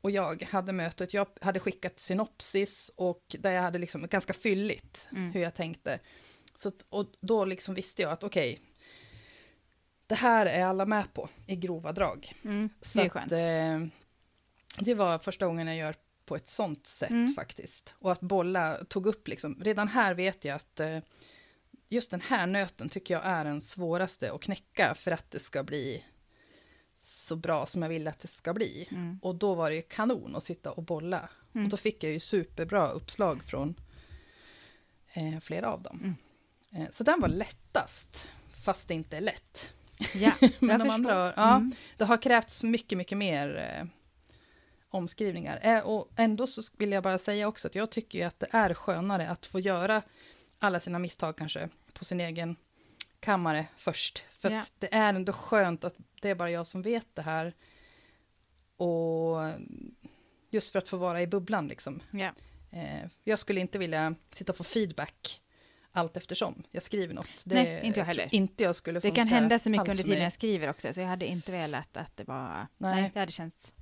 och jag hade mötet. Jag hade skickat synopsis och där jag hade liksom ganska fylligt Mm. hur jag tänkte. Så att, och då liksom visste jag att okej, det här är alla med på i grova drag. Mm. Det är att, skönt. eh, det var första gången jag gör på ett sånt sätt Mm. faktiskt. Och att bolla tog upp liksom, redan här vet jag att eh, just den här nöten tycker jag är den svåraste att knäcka för att det ska bli så bra som jag vill att det ska bli. Mm. Och då var det ju kanon att sitta och bolla. Mm. Och då fick jag ju superbra uppslag från eh, flera av dem. Mm. Eh, så den var lättast, fast det inte är lätt. Ja, Men de förstår. andra, ja, Mm. det har krävts mycket, mycket mer eh, omskrivningar. Eh, och ändå så vill jag bara säga också att jag tycker ju att det är skönare att få göra alla sina misstag kanske på sin egen kammare först. För Ja. att det är ändå skönt att det är bara jag som vet det här. Och just för att få vara i bubblan liksom. Eh, jag skulle inte vilja sitta och få feedback allt eftersom jag skriver något. Det, Nej, inte jag heller. Inte jag skulle Det kan hända så mycket under tiden jag skriver också, så jag hade inte velat att det var... Nej, Nej. det hade känts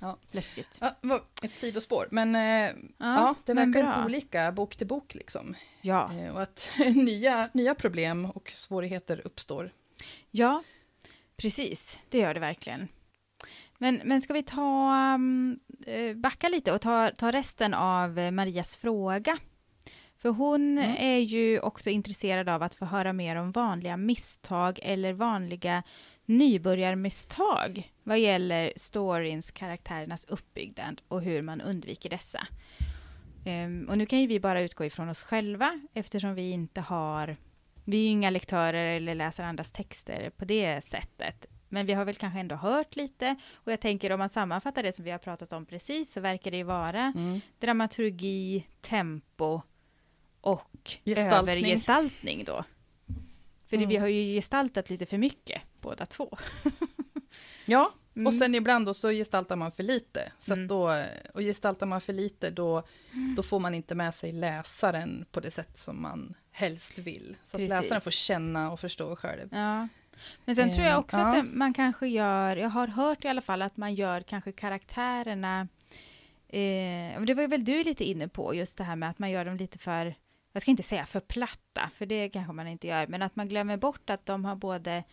Ja. läskigt. Ja, det ett sidospår, men eh, ja, det men verkar bra. olika bok till bok liksom. Ja. Eh, och att nya, nya problem och svårigheter uppstår. ja, precis. Det gör det verkligen. Men, men ska vi ta, um, eh, backa lite och ta, ta resten av Marias fråga? För hon Mm. är ju också intresserad av att få höra mer om vanliga misstag eller vanliga nybörjarmisstag vad gäller storyns, karaktärernas uppbyggnad och hur man undviker dessa. Ehm, och nu kan ju vi bara utgå ifrån oss själva eftersom vi inte har, vi är ju inga lektörer eller läser andras texter på det sättet. Men vi har väl kanske ändå hört lite och jag tänker om man sammanfattar det som vi har pratat om precis så verkar det ju vara Mm. dramaturgi, tempo och Gestaltning. övergestaltning då. För Mm. vi har ju gestaltat lite för mycket båda två. Ja, Mm. och sen ibland då så gestaltar man för lite. Så Mm. att då, och gestaltar man för lite då, då får man inte med sig läsaren på det sätt som man helst vill. Så att Precis. läsaren får känna och förstå själv. Ja. Men sen tror jag Eh, också ja. att man kanske gör, jag har hört i alla fall att man gör kanske karaktärerna, eh, det var väl du lite inne på, just det här med att man gör dem lite för, jag ska inte säga för platta, för det kanske man inte gör, men att man glömmer bort att de har både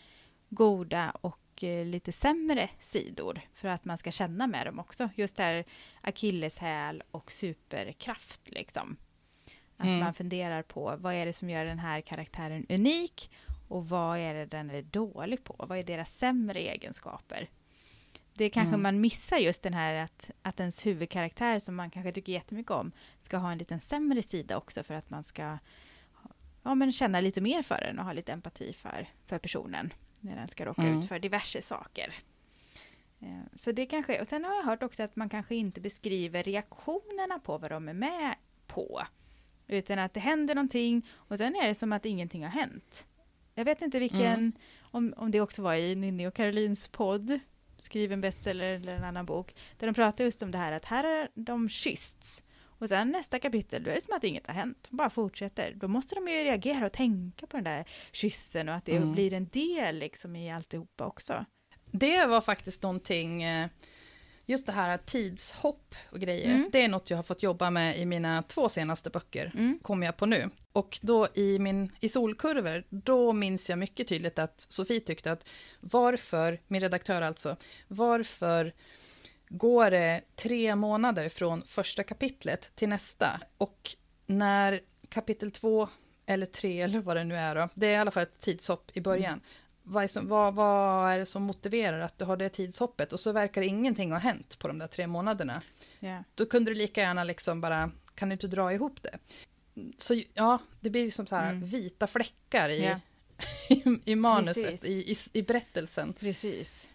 goda och eh, lite sämre sidor för att man ska känna med dem också. Just det här akilleshäl och superkraft liksom. Att Mm. man funderar på vad är det som gör den här karaktären unik och vad är det den är dålig på? Vad är deras sämre egenskaper? Det kanske Mm. man missar just den här att, att ens huvudkaraktär som man kanske tycker jättemycket om ska ha en liten sämre sida också för att man ska ja, men känna lite mer för den och ha lite empati för, för personen när den ska råka Mm. ut för diverse saker. Eh, Så det kanske, och sen har jag hört också att man kanske inte beskriver reaktionerna på vad de är med på. Utan att det händer någonting och sen är det som att ingenting har hänt. Jag vet inte vilken, Mm. om, om det också var i Ninni och Karolins podd, skriv en bestseller eller en annan bok, där de pratar just om det här att här har de kyssts. Och sen nästa kapitel, då är det som att inget har hänt. De bara fortsätter. Då måste de ju reagera och tänka på den där kyssen och att det Mm. blir en del liksom i alltihopa också. Det var faktiskt någonting, eh, just det här tidshopp och grejer, Mm. det är något jag har fått jobba med i mina två senaste böcker, Mm. kommer jag på nu. Och då i, min, i solkurvor, då minns jag mycket tydligt att Sofie tyckte att varför, min redaktör alltså, varför går det tre månader från första kapitlet till nästa? Och när kapitel två eller tre eller vad det nu är då, det är i alla fall ett tidshopp i början. Vad, är som, vad, vad är det som motiverar att du har det tidshoppet? Och så verkar ingenting ha hänt på de där tre månaderna. Ja. Då kunde du lika gärna liksom bara, kan du inte dra ihop det? Så ja, det blir som så här Mm. vita fläckar i, Ja. i, i manuset, i, i, i berättelsen. Precis.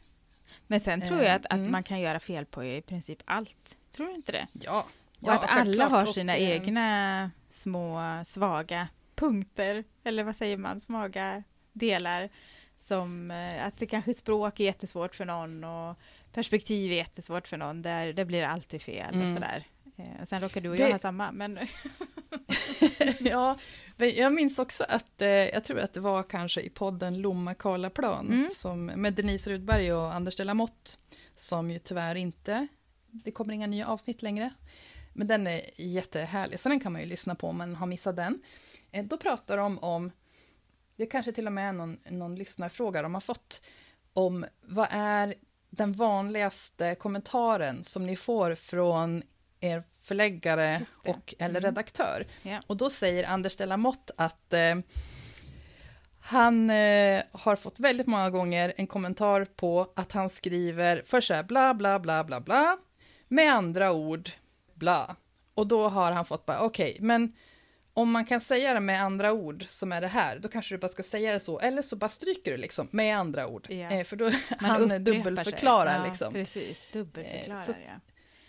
Men sen tror Eh, jag att, att mm. man kan göra fel på i princip allt. Tror du inte det? Ja, Och att alla har Och, sina eh, egna små svaga punkter, eller vad säger man, svaga delar. Som eh, att det kanske språk är jättesvårt för någon och perspektiv är jättesvårt för någon. Där det blir alltid fel och Mm. sådär. Eh, sen råkar du och Det- jag ha samma, men ja, men jag minns också att, eh, jag tror att det var kanske i podden Lomma Karlaplan, Mm. som, med Denise Rudberg och Anders Delamotte, som ju tyvärr inte, det kommer inga nya avsnitt längre, men den är jättehärlig, så den kan man ju lyssna på om man har missat den. Eh, då pratar de om, det kanske till och med är någon, någon lyssnarfråga de har fått, om vad är den vanligaste kommentaren som ni får från er förläggare och eller Mm. redaktör. Ja. Och då säger Anders Delamotte att eh, han eh, har fått väldigt många gånger en kommentar på att han skriver för så här bla bla bla bla bla, med andra ord bla. Och då har han fått bara okej, men om man kan säga det med andra ord som är det här, då kanske du bara ska säga det så, eller så bara stryker du liksom med andra ord. Ja. Eh, för då han dubbelförklarar sig. liksom. Ja, precis, dubbelförklarar Eh, ja.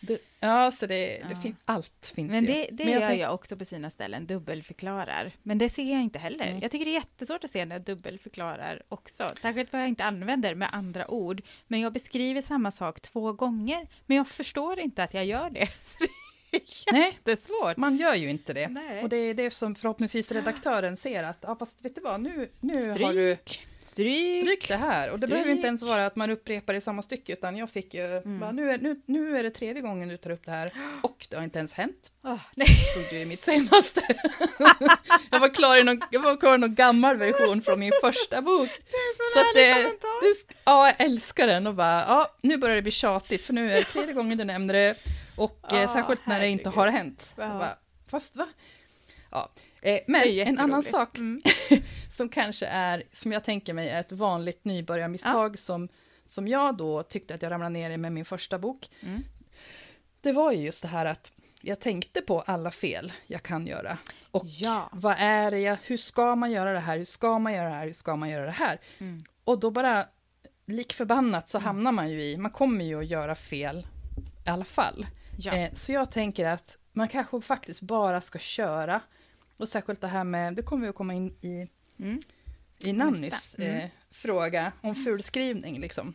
Det, ja, så det, det Ja. fin- allt finns Men ju. det, det Men jag gör tänk- jag också på sina ställen, dubbelförklarar. Men det ser jag inte heller. Mm. Jag tycker det är jättesvårt att se när jag dubbelförklarar också. Särskilt vad jag inte använder med andra ord. Men jag beskriver samma sak två gånger. Men jag förstår inte att jag gör det. Så det är Nej, jättesvårt. man gör ju inte det. Nej. Och det är det som förhoppningsvis redaktören ser att, ja fast vet du vad, nu, nu har du Stryk. Stryk. stryk det här. Och det Stryk. behöver inte ens vara att man upprepar i samma stycke, utan jag fick ju, Mm. bara, nu, är, nu, nu är det tredje gången du tar upp det här, och det har inte ens hänt. Åh, nej. stod ju i mitt senaste. jag var klar i någon, jag var klar i någon gammal version från min första bok. Så att det, det, ja, jag älskar den och bara, ja, nu börjar det bli tjatigt, för nu är det tredje gången du nämner det, och Ja, eh, särskilt när det inte har hänt. Ja. Bara, fast va? Ja. Eh, men en annan sak Mm. som kanske är, som jag tänker mig är ett vanligt nybörjarmisstag som, som jag då tyckte att jag ramlade ner i med min första bok. Mm. Det var ju just det här att jag tänkte på alla fel jag kan göra. Och Ja. vad är det jag, hur ska man göra det här, hur ska man göra det här, hur ska man göra det här? Mm. Och då bara, lik förbannat så hamnar man ju i, man kommer ju att göra fel i alla fall. Ja. Eh, så jag tänker att man kanske faktiskt bara ska köra. Och särskilt det här med, det kommer vi att komma in i, Mm. i Nannys Nästa. Mm. eh, fråga om fulskrivning. Liksom.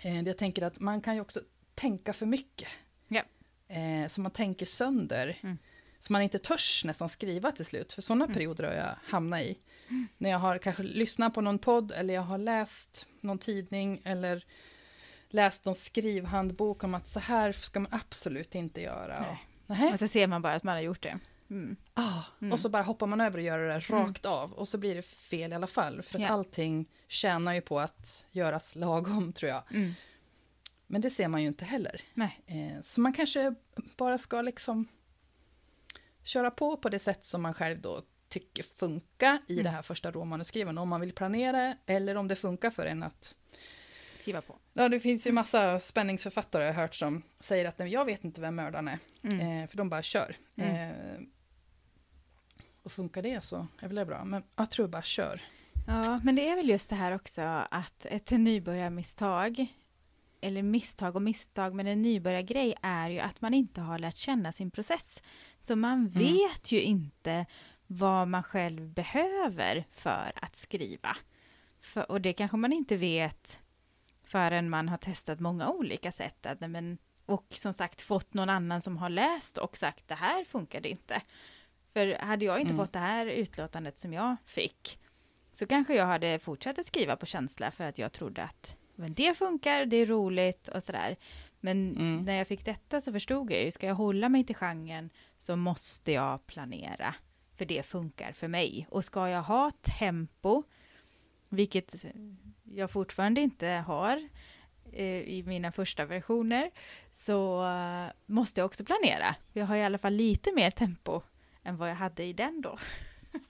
Eh, jag tänker att man kan ju också tänka för mycket. Ja. Eh, så man tänker sönder. Mm. Så man inte törs nästan skriva till slut. För sådana Mm. perioder har jag hamnat i. När jag har kanske lyssnat på någon podd eller jag har läst någon tidning eller läst någon skrivhandbok om att så här ska man absolut inte göra. Nej. Och, nähä. Och så ser man bara att man har gjort det. Mm. Ah, Mm. Och så bara hoppar man över och gör det där Mm. rakt av. Och så blir det fel i alla fall. För att Ja. allting tjänar ju på att göras lagom, tror jag. Mm. Men det ser man ju inte heller. Nej. Eh, så man kanske bara ska liksom köra på på det sätt som man själv då tycker funkar i Mm. det här första råmanuskrivandet. Om man vill planera eller om det funkar för en att... Skriva på. Ja, det finns ju massa spänningsförfattare jag har hört som säger att "Nej, jag vet inte vem mördaren är. Mm. Eh, för de bara kör. Mm. Eh, och funkar det så är väl det bra. Men jag tror bara kör. Ja, men det är väl just det här också att ett nybörjarmisstag, eller misstag och misstag, men en nybörjargrej är ju att man inte har lärt känna sin process. Så man vet ju inte vad man själv behöver för att skriva. För, och det kanske man inte vet förrän man har testat många olika sätt. Att, men, och som sagt fått någon annan som har läst och sagt det här funkade inte. För hade jag inte Mm. fått det här utlåtandet som jag fick så kanske jag hade fortsatt att skriva på känsla för att jag trodde att men det funkar, det är roligt och sådär. Men Mm. när jag fick detta så förstod jag ju, ska jag hålla mig till genren så måste jag planera. För det funkar för mig. Och ska jag ha tempo, vilket jag fortfarande inte har eh, i mina första versioner, så eh, måste jag också planera. Jag har i alla fall lite mer tempo än vad jag hade i den då.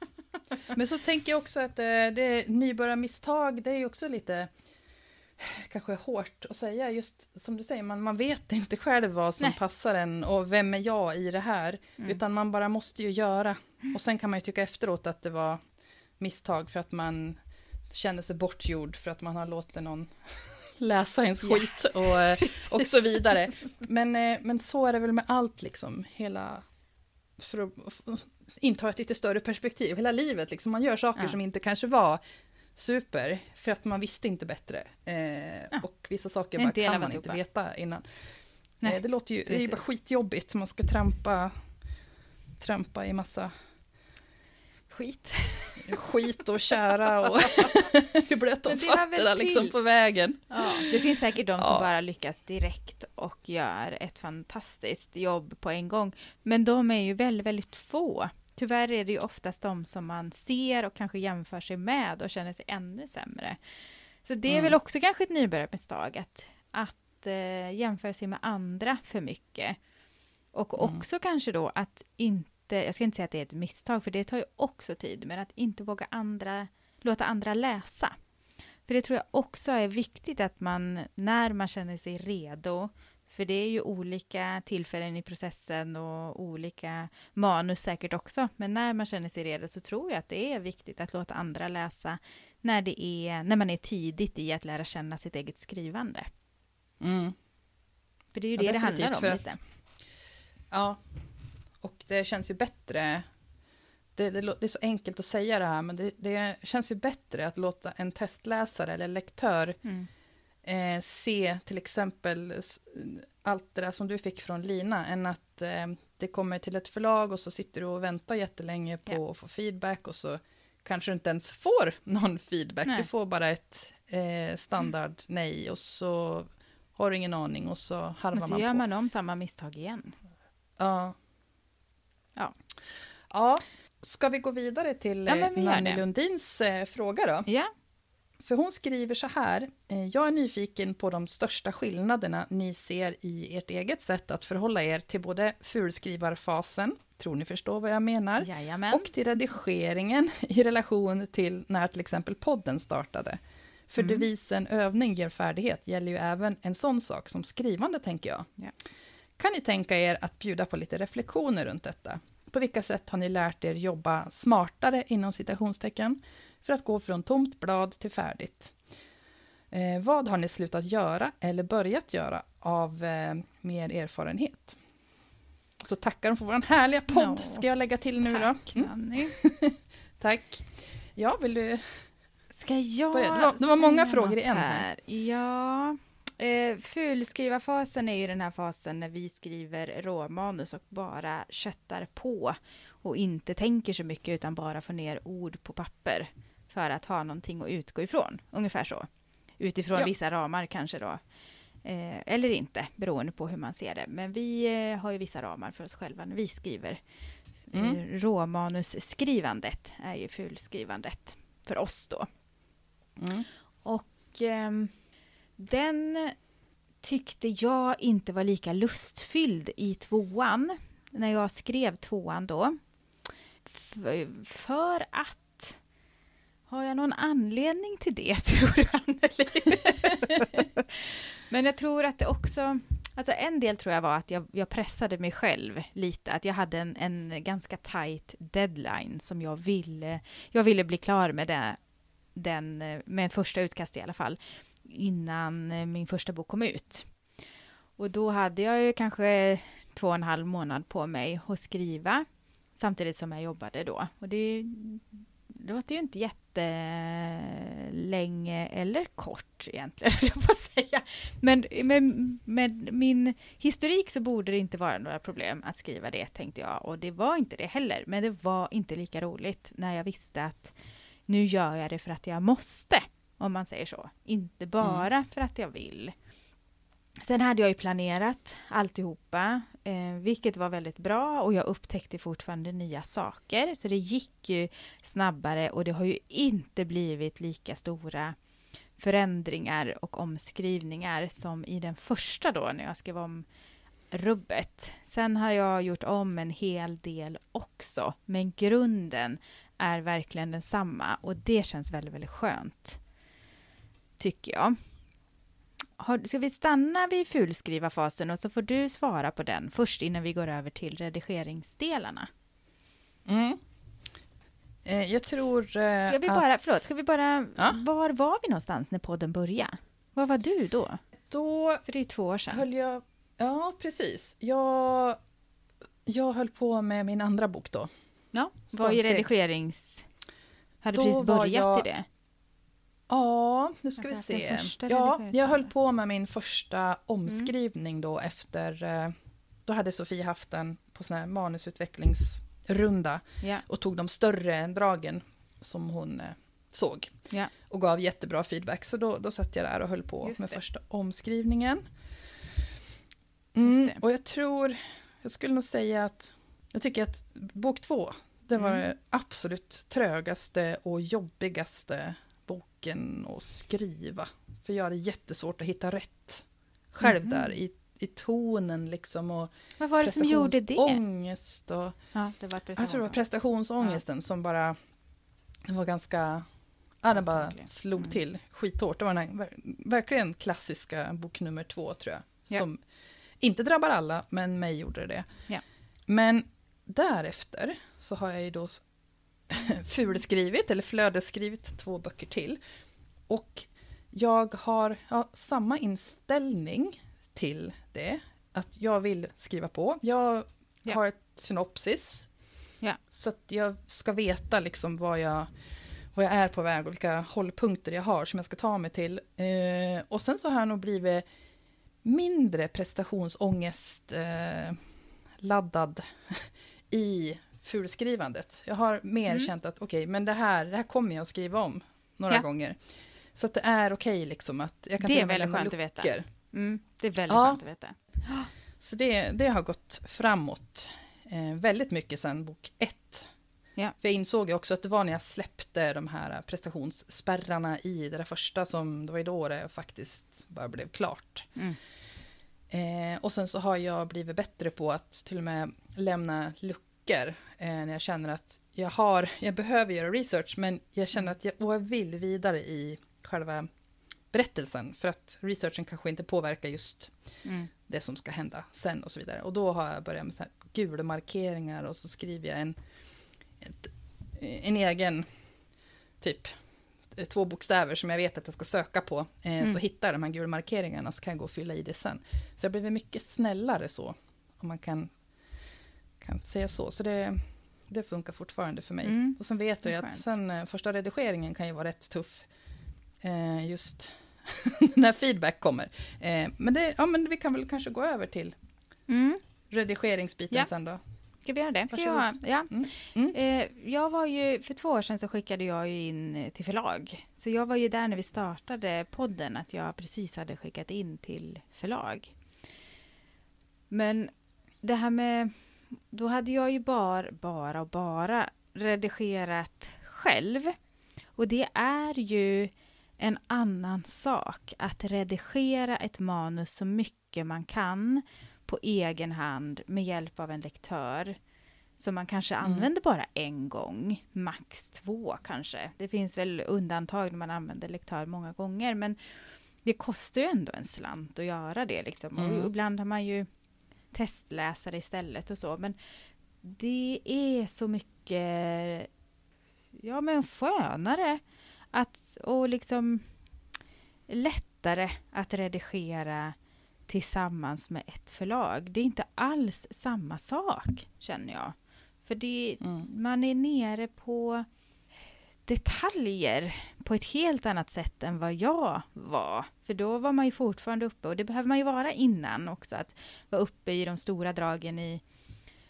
Men så tänker jag också att eh, det nybörjarmisstag, det är ju också lite kanske hårt att säga, just som du säger, man, man vet inte själv vad som Nej. passar en och vem är jag i det här, Mm. utan man bara måste ju göra. Och sen kan man ju tycka efteråt att det var misstag för att man känner sig bortgjord för att man har låtit någon läsa ens skit och, eh, och så vidare. Men, eh, men så är det väl med allt liksom, hela för att inta ett lite större perspektiv, hela livet liksom, man gör saker Ja. som inte kanske var super, för att man visste inte bättre. Eh, Ja. Och vissa saker bara kan man inte veta innan. Nej, eh, det låter ju, det är bara skitjobbigt, man ska trampa, trampa i massa Skit. skit och kära och om det hör väl fötterna liksom på vägen. Ja, det finns säkert de som Ja. bara lyckas direkt och gör ett fantastiskt jobb på en gång. Men de är ju väldigt, väldigt få. Tyvärr är det ju oftast de som man ser och kanske jämför sig med och känner sig ännu sämre. Så det är Mm. väl också kanske ett nybörjarmisstag att, att eh, jämföra sig med andra för mycket. Och Mm. också kanske då att inte, jag ska inte säga att det är ett misstag för det tar ju också tid, men att inte våga andra, låta andra läsa. För det tror jag också är viktigt att man, när man känner sig redo, för det är ju olika tillfällen i processen och olika manus säkert också, men när man känner sig redo så tror jag att det är viktigt att låta andra läsa när, det är, när man är tidigt i att lära känna sitt eget skrivande. Mm. För det är ju Ja, det det handlar om för att- lite. Ja, det känns ju bättre. Det, det, det är så enkelt att säga det här, men det, det känns ju bättre att låta en testläsare eller lektör Mm. eh, se till exempel allt det där som du fick från Lina, än att eh, det kommer till ett förlag och så sitter du och väntar jättelänge på Ja. att få feedback och så kanske du inte ens får någon feedback. Nej. Du får bara ett eh, standard nej och så har du ingen aning och så harvar Men så man gör på. man om samma misstag igen. Ja. Ja. Ja, ska vi gå vidare till Ja, vi Nanny. Lundins eh, fråga då? Ja, För hon skriver så här. eh, Jag är nyfiken på de största skillnaderna ni ser i ert eget sätt att förhålla er till både fulskrivarfasen tror ni förstår vad jag menar. Jajamän. Och till redigeringen i relation till när till exempel podden startade. För Mm. devisen övning ger färdighet gäller ju även en sån sak som skrivande, tänker jag. Ja. Kan ni tänka er att bjuda på lite reflektioner runt detta? På vilka sätt har ni lärt er jobba smartare, inom citationstecken, för att gå från tomt blad till färdigt? Eh, vad har ni slutat göra eller börjat göra av eh, mer erfarenhet? Så tackar de för vår härliga podd, Ja, ska jag lägga till nu Tack, då. Mm, tack. Ja, vill du? Ska jag. Det var- det var många frågor i en här. Ja. Eh, fulskrivarfasen är ju den här fasen när vi skriver råmanus och bara köttar på och inte tänker så mycket utan bara får ner ord på papper för att ha någonting att utgå ifrån. Ungefär så. Utifrån Ja. vissa ramar kanske då. Eh, eller inte, beroende på hur man ser det. Men vi eh, har ju vissa ramar för oss själva när vi skriver. Mm. Eh, råmanusskrivandet är ju fulskrivandet för oss då. Mm. Och ehm, den tyckte jag inte var lika lustfylld i tvåan, när jag skrev tvåan då. För att... Har jag någon anledning till det, tror du, Anneli? Men jag tror att det också... Alltså en del tror jag var att jag, jag pressade mig själv lite, att jag hade en, en ganska tight deadline som jag ville... Jag ville bli klar med det, den, eh, med en första utkast i alla fall, innan eh, min första bok kom ut. Och då hade jag ju kanske två och en halv månad på mig att skriva, samtidigt som jag jobbade då. Och det, det låter ju inte jättelänge eller kort egentligen, höll jag på att säga. Men med, med min historik så borde det inte vara några problem att skriva det, tänkte jag. Och det var inte det heller, men det var inte lika roligt när jag visste att nu gör jag det för att jag måste, om man säger så. Inte bara för att jag vill. Sen hade jag ju planerat alltihopa, eh, vilket var väldigt bra och jag upptäckte fortfarande nya saker. Så det gick ju snabbare och det har ju inte blivit lika stora förändringar och omskrivningar som i den första då när jag skrev om rubbet. Sen har jag gjort om en hel del också, men grunden är verkligen densamma och det känns väldigt, väldigt skönt. Tycker jag. Har, ska vi stanna vid fulskrivarfasen och så får du svara på den först innan vi går över till redigeringsdelarna. Mm. Eh, jag tror eh, Ska vi att bara, förlåt, ska vi bara, Ja. var var vi någonstans när podden började? Var var du då? då För det är två år sedan. höll jag... Ja, precis. Jag, jag höll på med min andra bok då. ja, var i redigerings... Hade Då precis börjat jag- i det. Ja, nu ska vi se. Ja, jag höll på med min första omskrivning då efter... eh, Då hade Sofie haft den på sån här manusutvecklingsrunda och tog de större dragen som hon eh, såg. och gav jättebra feedback. Så då, då satt jag där och höll på Just med det. första omskrivningen. Mm, det. och jag tror, jag skulle nog säga att, jag tycker att bok två, det var Mm. den absolut trögaste och jobbigaste boken att skriva. För jag hade jättesvårt att hitta rätt själv Mhm. där i, i tonen liksom och Vad var det som gjorde det? prestationsångest och Ja, det var jag tror det var prestationsångest. prestationsångesten som bara den var ganska... Ja, den bara slog Mm. till skithårt. Det var den här, ver- verkligen klassiska bok nummer två, tror jag. Ja. Som inte drabbar alla, men mig gjorde det. Ja. Men därefter så har jag ju då fulskrivit, eller flödesskrivit, två böcker till. Och jag har ja, samma inställning till det. Att jag vill skriva på. Jag Ja. har ett synopsis. Ja. Så att jag ska veta liksom vad jag, vad jag är på väg och vilka hållpunkter jag har som jag ska ta mig till. Eh, och sen så har jag nog blivit mindre prestationsångest eh, laddad i fulskrivandet. Jag har mer Mm. känt att okej, men det här, det här kommer jag att skriva om några Ja. gånger. Så att det är okej liksom att jag kan Det är väldigt skönt att veta. luckor. Mm, det är väldigt Ja. skönt att veta. Så det, det har gått framåt eh, väldigt mycket sedan bok ett. Ja. För jag insåg ju också att det var när jag släppte de här prestationsspärrarna i det där första som, det var ju då det faktiskt bara blev klart. Mm. Eh, och sen så har jag blivit bättre på att till och med lämna luckor böcker eh, när jag känner att jag har, jag behöver göra research, men jag känner att jag, och jag vill vidare i själva berättelsen, för att researchen kanske inte påverkar just Mm. det som ska hända sen och så vidare. Och då har jag börjat med så här gula markeringar och så skriver jag en, ett, en egen, typ, två bokstäver som jag vet att jag ska söka på. Eh, Mm. Så hittar jag de här gula markeringarna så kan jag gå och fylla i det sen. Så jag blivit mycket snällare så, om man kan, kan säga så. Så det, det funkar fortfarande för mig. Mm. Och sen vet jag ju att sen eh, första redigeringen kan ju vara rätt tuff. Eh, just när feedback kommer. Eh, men, det, ja, men vi kan väl kanske gå över till Mm. redigeringsbiten Ja. sen då. Ska vi göra det? Ska jag, ja. Mm. Mm. Eh, jag var ju, för två år sedan så skickade jag ju in eh, till förlag. Så jag var ju där när vi startade podden, att jag precis hade skickat in till förlag. Men det här med, då hade jag ju bara, bara och bara redigerat själv. Och det är ju en annan sak att redigera ett manus så mycket man kan på egen hand med hjälp av en lektör som man kanske Mm. använder bara en gång, max två kanske. Det finns väl undantag när man använder lektör många gånger, men det kostar ju ändå en slant att göra det. Liksom. Mm. Och ibland har man ju testläsare istället och så, men det är så mycket ja, men skönare att, och liksom lättare att redigera tillsammans med ett förlag. Det är inte alls samma sak, känner jag. För det, Mm. man är nere på detaljer på ett helt annat sätt än vad jag var. För då var man ju fortfarande uppe, och det behöver man ju vara innan också, att vara uppe i de stora dragen i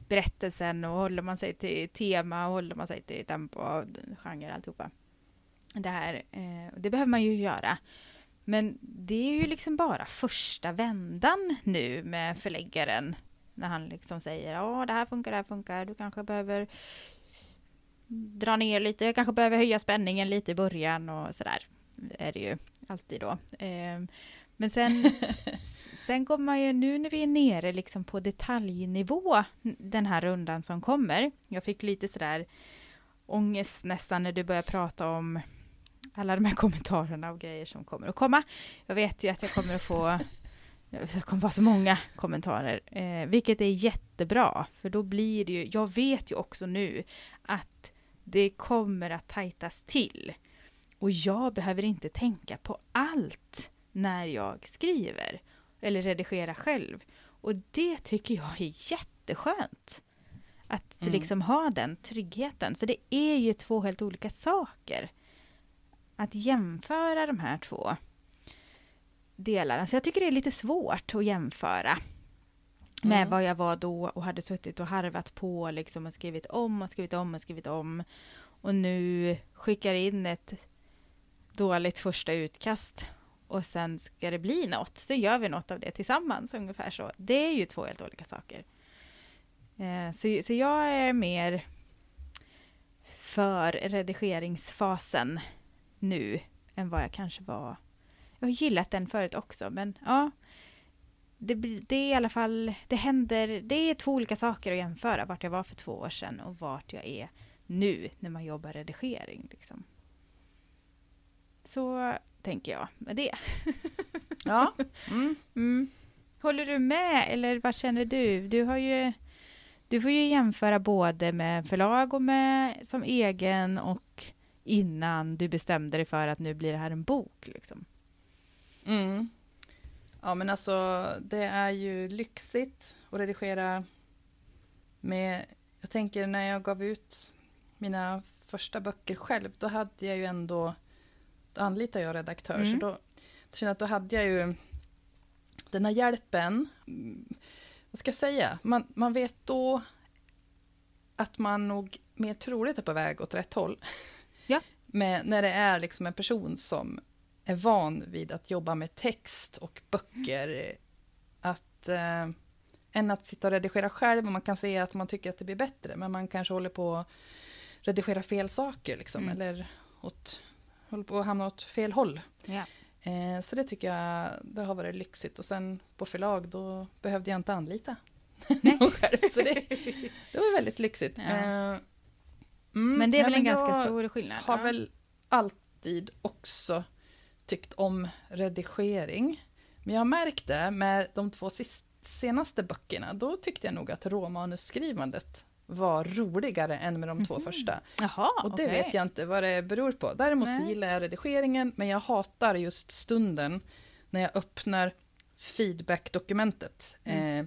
berättelsen och håller man sig till tema och håller man sig till tempo och genre alltihopa. Det här, eh, det behöver man ju göra. Men det är ju liksom bara första vändan nu med förläggaren. När han liksom säger ja det här funkar, det här funkar, du kanske behöver dra ner lite, jag kanske behöver höja spänningen lite i början och sådär. Är det ju alltid då. Eh, men sen, sen går man ju, nu när vi är nere liksom på detaljnivå den här rundan som kommer. Jag fick lite sådär ångest nästan när du börjar prata om alla de här kommentarerna och grejer som kommer att komma. Jag vet ju att jag kommer att få det kommer vara så många kommentarer, eh, vilket är jättebra, för då blir det ju, jag vet ju också nu att det kommer att tajtas till. Och jag behöver inte tänka på allt när jag skriver eller redigerar själv. Och det tycker jag är jätteskönt. Att Mm. liksom ha den tryggheten. Så det är ju två helt olika saker. Att jämföra de här två delarna. Så jag tycker det är lite svårt att jämföra med Mm. vad jag var då och hade suttit och harvat på liksom och skrivit om och skrivit om och skrivit om. Och nu skickar in ett dåligt första utkast och sen ska det bli något. Så gör vi något av det tillsammans, ungefär så. Det är ju två helt olika saker. Eh, så, så jag är mer för redigeringsfasen nu än vad jag kanske var. Jag har gillat den förut också, men ja. Det, det är i alla fall, det händer, det är två olika saker att jämföra, vart jag var för två år sedan och vart jag är nu när man jobbar redigering. Liksom. Så tänker jag med det. Ja. Mm. Mm. Håller du med eller vad känner du? Du har ju du får ju jämföra både med förlag och med som egen och innan du bestämde dig för att nu blir det här en bok. Liksom. Mm. Ja men alltså det är ju lyxigt att redigera med, jag tänker när jag gav ut mina första böcker själv, då hade jag ju ändå, då anlitade jag redaktör, Mm. så då, då kände jag att då hade jag ju den här hjälpen, vad ska jag säga, man, man vet då att man nog mer troligt är på väg åt rätt håll. Ja. med, när det är liksom en person som är van vid att jobba med text och böcker. Att, eh, än att sitta och redigera själv och man kan se att man tycker att det blir bättre, men man kanske håller på att redigera fel saker, liksom, Mm. eller åt, håller på att hamna åt fel håll. Ja. Eh, så det tycker jag det har varit lyxigt. Och sen på förlag, då behövde jag inte anlita någon själv. Så det, det var väldigt lyxigt. Ja. Eh, mm, Men det är väl en ganska jag stor skillnad? har ja. väl alltid också tyckt om redigering. Men jag har märkt det med de två senaste böckerna. Då tyckte jag nog att råmanusskrivandet var roligare än med de två Mhm. första. Jaha, Och det okej. vet jag inte vad det beror på. Däremot så gillar jag redigeringen, men jag hatar just stunden när jag öppnar feedback-dokumentet. Mm. Eh,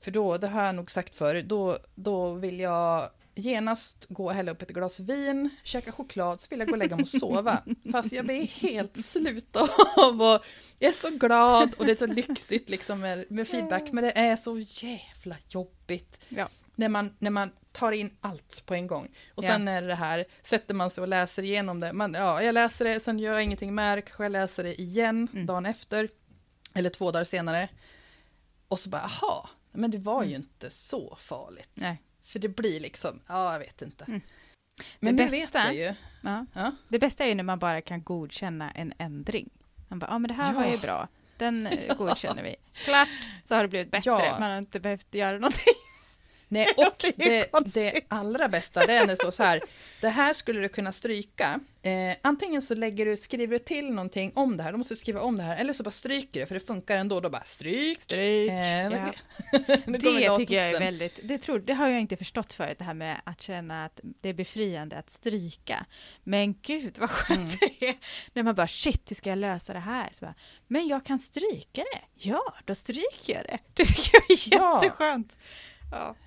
för då, det har jag nog sagt förr, då, då vill jag genast gå och hälla upp ett glas vin, käka choklad, så vill jag gå och lägga mig och sova. Fast jag blir helt slut av och jag är så glad och det är så lyxigt liksom med, med feedback, men det är så jävla jobbigt. Ja. När man, när man tar in allt på en gång. Och Ja. sen är det här, sätter man sig och läser igenom det. Man, ja, jag läser det, sen gör jag ingenting det, kanske jag läser det igen Mm. dagen efter. Eller två dagar senare. Och så bara, aha, men det var ju Mm. inte så farligt. Nej. För det blir liksom, ja jag vet inte. Mm. Men Det bästa- ju. Ja. Ja. Det bästa är ju när man bara kan godkänna en ändring. Man bara, ja men det här var Ja. ju bra. Den eh, godkänner vi. Klart, så har det blivit bättre. Man har inte behövt göra någonting. Nej, och det det, allra bästa det är när det står så här, det här skulle du kunna stryka. Eh, antingen så lägger du, skriver du till någonting om det här, då måste du skriva om det här, eller så bara stryker det, för det funkar ändå, då bara stryk. Stryk. Eh, ja. Det tycker jag är väldigt, det, tror, det har jag inte förstått förut, det här med att känna att det är befriande att stryka. Men gud vad skönt Mm. det är när man bara shit, hur ska jag lösa det här? Så bara, men jag kan stryka det. Ja, då stryker jag det. Det tycker jag är jätteskönt. Ja,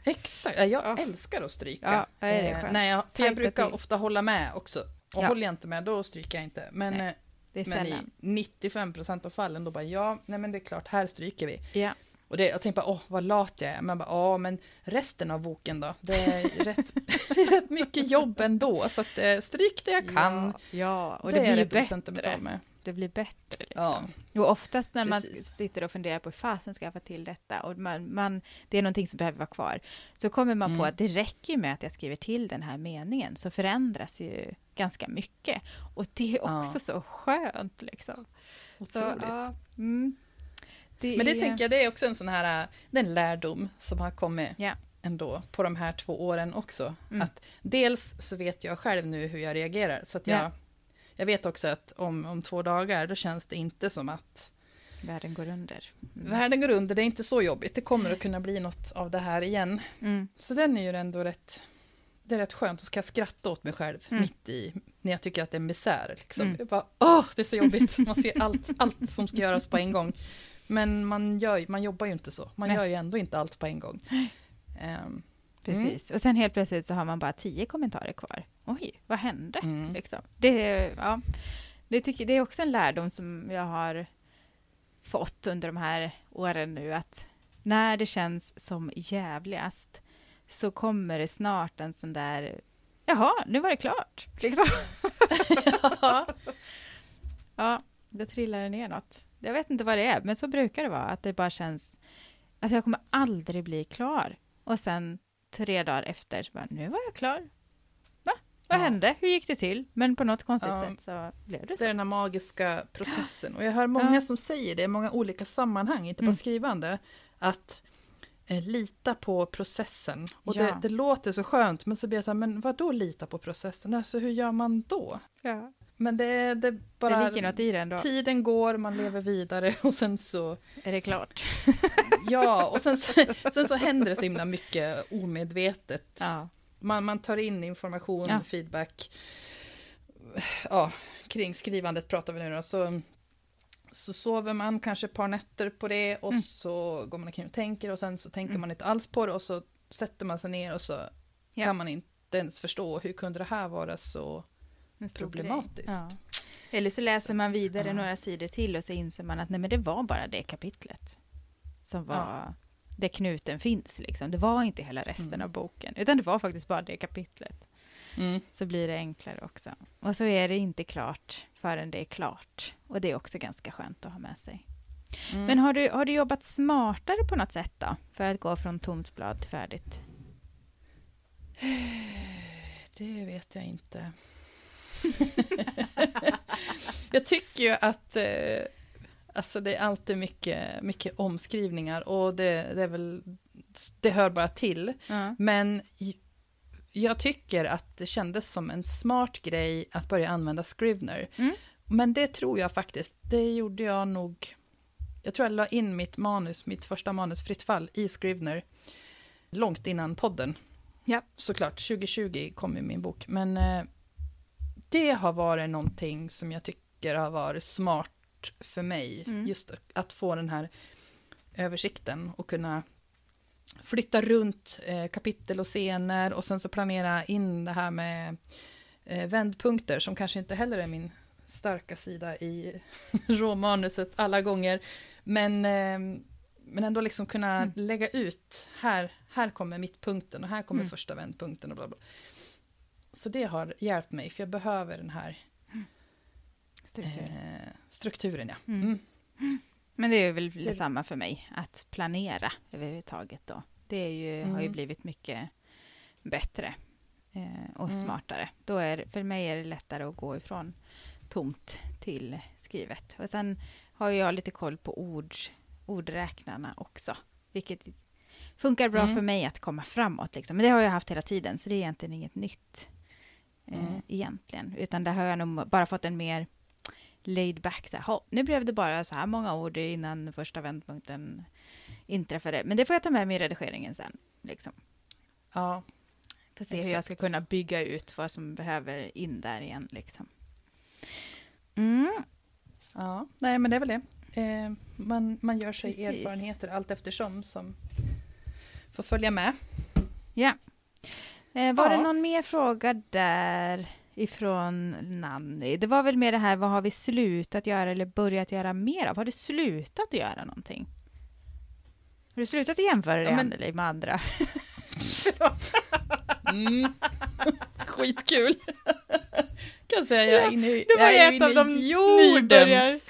Exakt, Ja, jag Ja. älskar att stryka. Ja, det är det Eh, skönt. nej, jag, för jag brukar till. ofta hålla med också. Och Ja. håller jag inte med, då stryker jag inte. Men, Nej, eh, det är men i sällan. 95% av fallen, då bara ja, nej men det är klart, här stryker vi. Ja. Och det, jag tänkte bara, åh vad lat jag är. Men bara, ja men resten av boken då? Det är rätt, det är rätt mycket jobb ändå. Så att, eh, stryk det jag kan. Ja, ja, och det, det, är blir producenten bättre. med. Det blir bättre. Liksom. Ja. Och oftast när man Precis. sitter och funderar på hur fasen ska jag få till detta och man, man, det är någonting som behöver vara kvar, så kommer man på Mm. att det räcker med att jag skriver till den här meningen, så förändras ju ganska mycket. Och det är Ja. också så skönt liksom. Så, Otroligt. ja, mm, det Men det är- tänker jag, det är också en sån här, den lärdom som har kommit Ja. ändå på de här två åren också. Mm. Att dels så vet jag själv nu hur jag reagerar, så att jag, Ja. Jag vet också att om, om två dagar, då känns det inte som att Världen går under. Mm. världen går under, det är inte så jobbigt, det kommer att kunna bli något av det här igen. Mm. Så den är ju ändå rätt, det är rätt skönt, så ska jag skratta åt mig själv Mm. mitt i, när jag tycker att det är misär. Liksom. Mm. Jag bara, åh, det är så jobbigt, man ser allt, allt som ska göras på en gång. Men man, gör, man jobbar ju inte så, man Nej. gör ju ändå inte allt på en gång. Ehm, Precis. Och sen helt plötsligt så har man bara tio kommentarer kvar. Oj, vad hände? mm. Liksom. Det, ja, det, tycker, det är också en lärdom som jag har fått under de här åren nu, att när det känns som jävligast så kommer det snart en sån där, jaha, nu var det klart. Liksom. ja. Ja, det trillar det ner något. Jag vet inte vad det är, men så brukar det vara, att det bara känns, att jag kommer aldrig bli klar. Och sen tre dagar efter, så bara, nu var jag klar. Va? Vad Ja. hände? Hur gick det till? Men på något konstigt Ja. sätt så blev det Det så. är den här magiska processen. Och jag hör många Ja. som säger det i många olika sammanhang, inte bara Mm. skrivande, att eh, lita på processen. Och det, det låter så skönt, men så blir jag så här, men vad då lita på processen? Alltså hur gör man då? Ja. Men det, det bara... det ligger något i det ändå. Tiden går, man lever vidare och sen så, Är det klart? ja, och sen så, sen så händer det så himla mycket omedvetet. Ja. Man, man tar in information, Ja. feedback, ja, kring skrivandet pratar vi nu då, så, så sover man kanske ett par nätter på det och Mm. så går man omkring och tänker och sen så tänker Mm. man inte alls på det och så sätter man sig ner och så Ja. kan man inte ens förstå hur kunde det här vara så problematiskt. Ja. Eller så läser Så, man vidare ja. några sidor till och så inser man att nej, men det var bara det kapitlet som var Ja. där knuten finns. Liksom. Det var inte hela resten Mm. av boken, utan det var faktiskt bara det kapitlet. Mm. Så blir det enklare också. Och så är det inte klart förrän det är klart. Och det är också ganska skönt att ha med sig. Mm. Men har du, har du jobbat smartare på något sätt då? För att gå från tomt blad till färdigt? Det vet jag inte. jag tycker ju att eh, alltså det är alltid mycket, mycket omskrivningar och det, det är väl det hör bara till. Ja. Men jag tycker att det kändes som en smart grej att börja använda Scrivener. Mm. Men det tror jag faktiskt, det gjorde jag nog... Jag tror jag la in mitt manus, mitt första manus, Fritt fall, i Scrivener långt innan podden. Ja. Såklart, 2020 kom ju min bok. Men eh, det har varit någonting som jag tycker har varit smart för mig. Mm. Just att få den här översikten och kunna flytta runt eh, kapitel och scener och sen så planera in det här med eh, vändpunkter som kanske inte heller är min starka sida i råmanuset alla gånger. Men, eh, men ändå liksom kunna Mm. lägga ut, här, här kommer mittpunkten och här kommer Mm. första vändpunkten och bla bla. Så det har hjälpt mig, för jag behöver den här Struktur. eh, strukturen. Ja. Mm. Mm. Men det är väl det- detsamma för mig, att planera överhuvudtaget då. Det ju, har ju Mm. blivit mycket bättre eh, och Mm. smartare. Då är, för mig är det lättare att gå ifrån tomt till skrivet. Och sen har jag lite koll på ord, ordräknarna också, vilket funkar bra Mm. för mig att komma framåt. Liksom. Men det har jag haft hela tiden, så det är egentligen inget nytt eh, Mm. egentligen. Utan där har jag nog bara fått en mer laid back. Så här, "Ha, nu blev det bara så här många ord innan första vändpunkten inträffade. Men det får jag ta med mig i redigeringen sen. Liksom. Ja, Får se hur jag ska kunna bygga ut vad som behöver in där igen. Liksom. Mm. ja, nej men det är väl det. Eh, man, man gör sig Precis. erfarenheter allt eftersom som får följa med. Ja. Eh, var Ja. det någon mer fråga där ifrån Nanny? Det var väl mer det här, vad har vi slutat göra eller börjat göra mer av? Har du slutat att göra någonting? Har du slutat att jämföra dig, Ja, men- med andra? Mm. Skitkul! kan säga jag är inne var jag är inne i nybörjar- jordens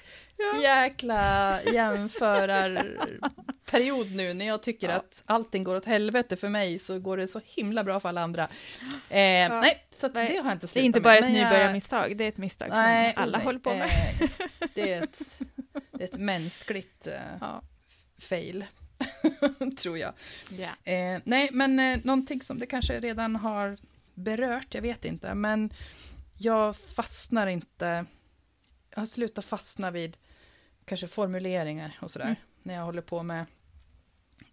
jäkla jämförarperiod nu när jag tycker Ja. att allting går åt helvete för mig så går det så himla bra för alla andra. Eh, Nej, så det har jag inte slutat Det är inte med, bara ett men jag- nybörjarmisstag, det är ett misstag Nej, som alla nej, håller på med. eh, det, är ett, det är ett mänskligt eh, Ja. fail, tror jag. Ja. Eh, nej, men eh, någonting som det kanske redan har berört, jag vet inte, men jag fastnar inte, jag har slutat fastna vid kanske formuleringar och sådär, Mm. när jag håller på med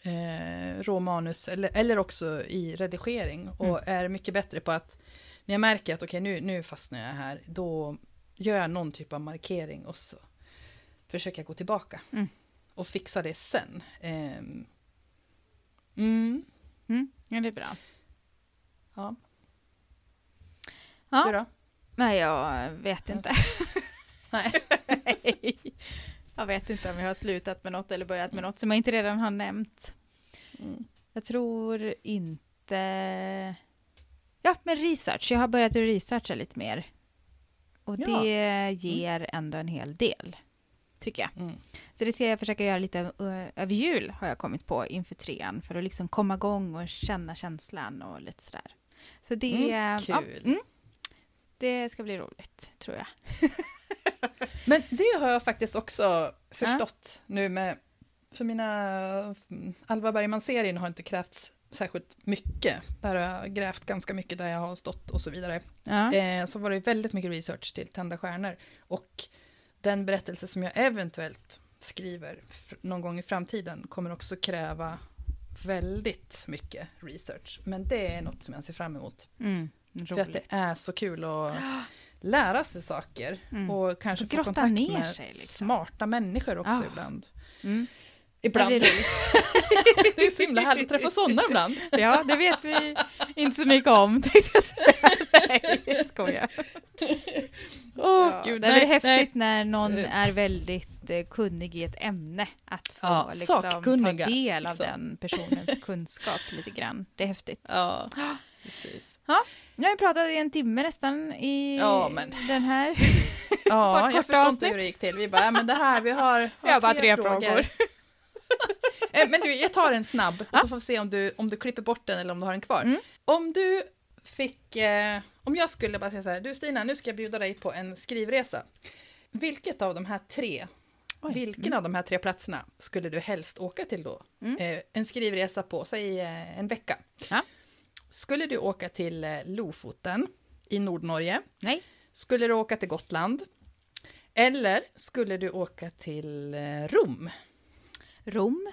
eh, råmanus, eller, eller också i redigering, och Mm. är mycket bättre på att, när jag märker att okej, nu, nu fastnar jag här, då gör jag någon typ av markering och så försöker jag gå tillbaka Mm. och fixa det sen. Mm, Mm, ja, det är bra. ja. Ja. Du då? Nej, jag vet inte. Nej. jag vet inte om jag har slutat med något eller börjat med något som jag inte redan har nämnt. Mm. Jag tror inte... Ja, men research. Jag har börjat researcha lite mer. Och Ja. det ger ändå en hel del, tycker jag. Mm. Så det ska jag försöka göra lite ö- över jul, har jag kommit på, inför trean. För att liksom komma igång och känna känslan och lite sådär. Så det... Mm, ja, kul. mm, det ska bli roligt, tror jag. Men det har jag faktiskt också förstått nu med, för mina Alva Bergman-serien har inte krävts särskilt mycket. Där har jag grävt ganska mycket där jag har stått och så vidare. Ja. Eh, så var det väldigt mycket research till Tända stjärnor. Och den berättelse som jag eventuellt skriver någon gång i framtiden kommer också kräva väldigt mycket research. Men det är något som jag ser fram emot. Mm, För att det är så kul att lära sig saker. Mm. Och kanske Och få kontakt med sig, liksom. smarta människor också Ja. ibland. Mm. Ibland. Det, det är är så himla härligt att träffa sådana ibland. Ja, det vet vi inte så mycket om, tänkte jag säga. Nej, jag skojar. Åh, Ja, gud, det är nej, häftigt nej. när någon Eh. är väldigt eh, kunnig i ett ämne, att få Ja, liksom, ta del av liksom. den personens kunskap lite grann. Det är häftigt. Ja, precis. Nu har vi pratat i en timme nästan i Ja, men- den här. Ja, jag förstår inte hur det gick till. Vi bara, "Ja, men det här, vi har, har har bara tre frågor. Eh, men du, jag tar en snabb, och så får vi se om du, om du klipper bort den eller om du har den kvar. Mm. Om du fick, eh, om jag skulle bara säga så här, du Stina, nu ska jag bjuda dig på en skrivresa. Vilket av de här tre Oj. Vilken Mm. av de här tre platserna skulle du helst åka till då? Mm. Eh, en skrivresa på, säg eh, en vecka. Ja. Skulle du åka till eh, Lofoten i Nordnorge? Nej. Skulle du åka till Gotland? Eller skulle du åka till eh, Rom? Rom.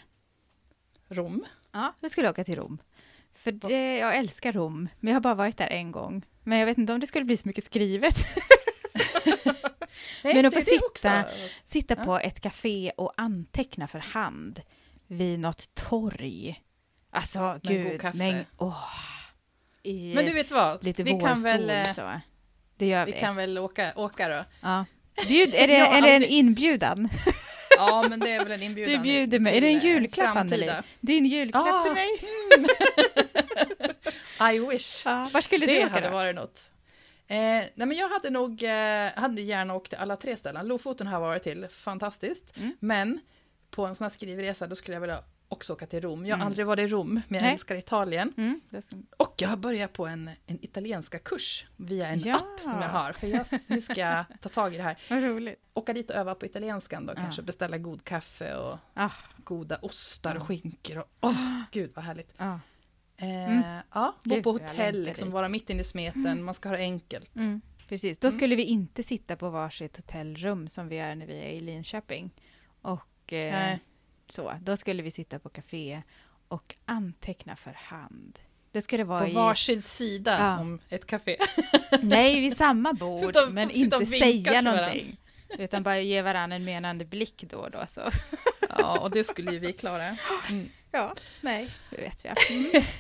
Rom? Ja, jag skulle åka till Rom. För det, jag älskar Rom, men jag har bara varit där en gång. Men jag vet inte om det skulle bli så mycket skrivet. Nej, Men att få det också. sitta- Sitta Ja. på ett café och anteckna för hand vid något torg. Alltså, god gud. Men, åh, i Men du vet vad? lite vi kan väl, eh, så. Det gör vi. vi kan väl åka, åka då? Ja. Bjud, är det, har är det en inbjudan? Ja, men det är väl en inbjudan. Du bjuder mig. Är det en eh, julklapp, Anneli? Din julklapp Ah. till mig? I wish. Ja, var skulle det du åka hade då? varit något. Eh, nej men jag hade nog eh, hade gärna åkt till alla tre ställen. Lofoten har jag varit till, fantastiskt. Mm. Men på en sån här skrivresa då skulle jag vilja också åka till Rom. Jag har Mm. aldrig varit i Rom, men jag Nej. älskar Italien. Mm, Och jag har börjat på en, en italienska kurs via en Ja. app som jag har. För jag, nu ska jag ta tag i det här. Vad roligt. Åka dit och öva på italienskan då, Ja. kanske beställa god kaffe och Ah, goda ostar och skinkor. Och, åh, gud vad härligt. ah. Eh, Mm. Ja, bo Gud, på hotell, liksom, vara mitt inne i smeten, man ska ha det enkelt. Mm, precis, då Mm. skulle vi inte sitta på varsitt hotellrum som vi gör när vi är i Linköping. Och eh. Så, då skulle vi sitta på café och anteckna för hand. Det skulle vara På i, varsin sida Ja. om ett café. nej, vid samma bord, Sitta men inte säga någonting. Utan bara ge varandra en menande blick då och då. Så. Ja, och det skulle ju vi klara. Mm. Ja, nej, det vet jag.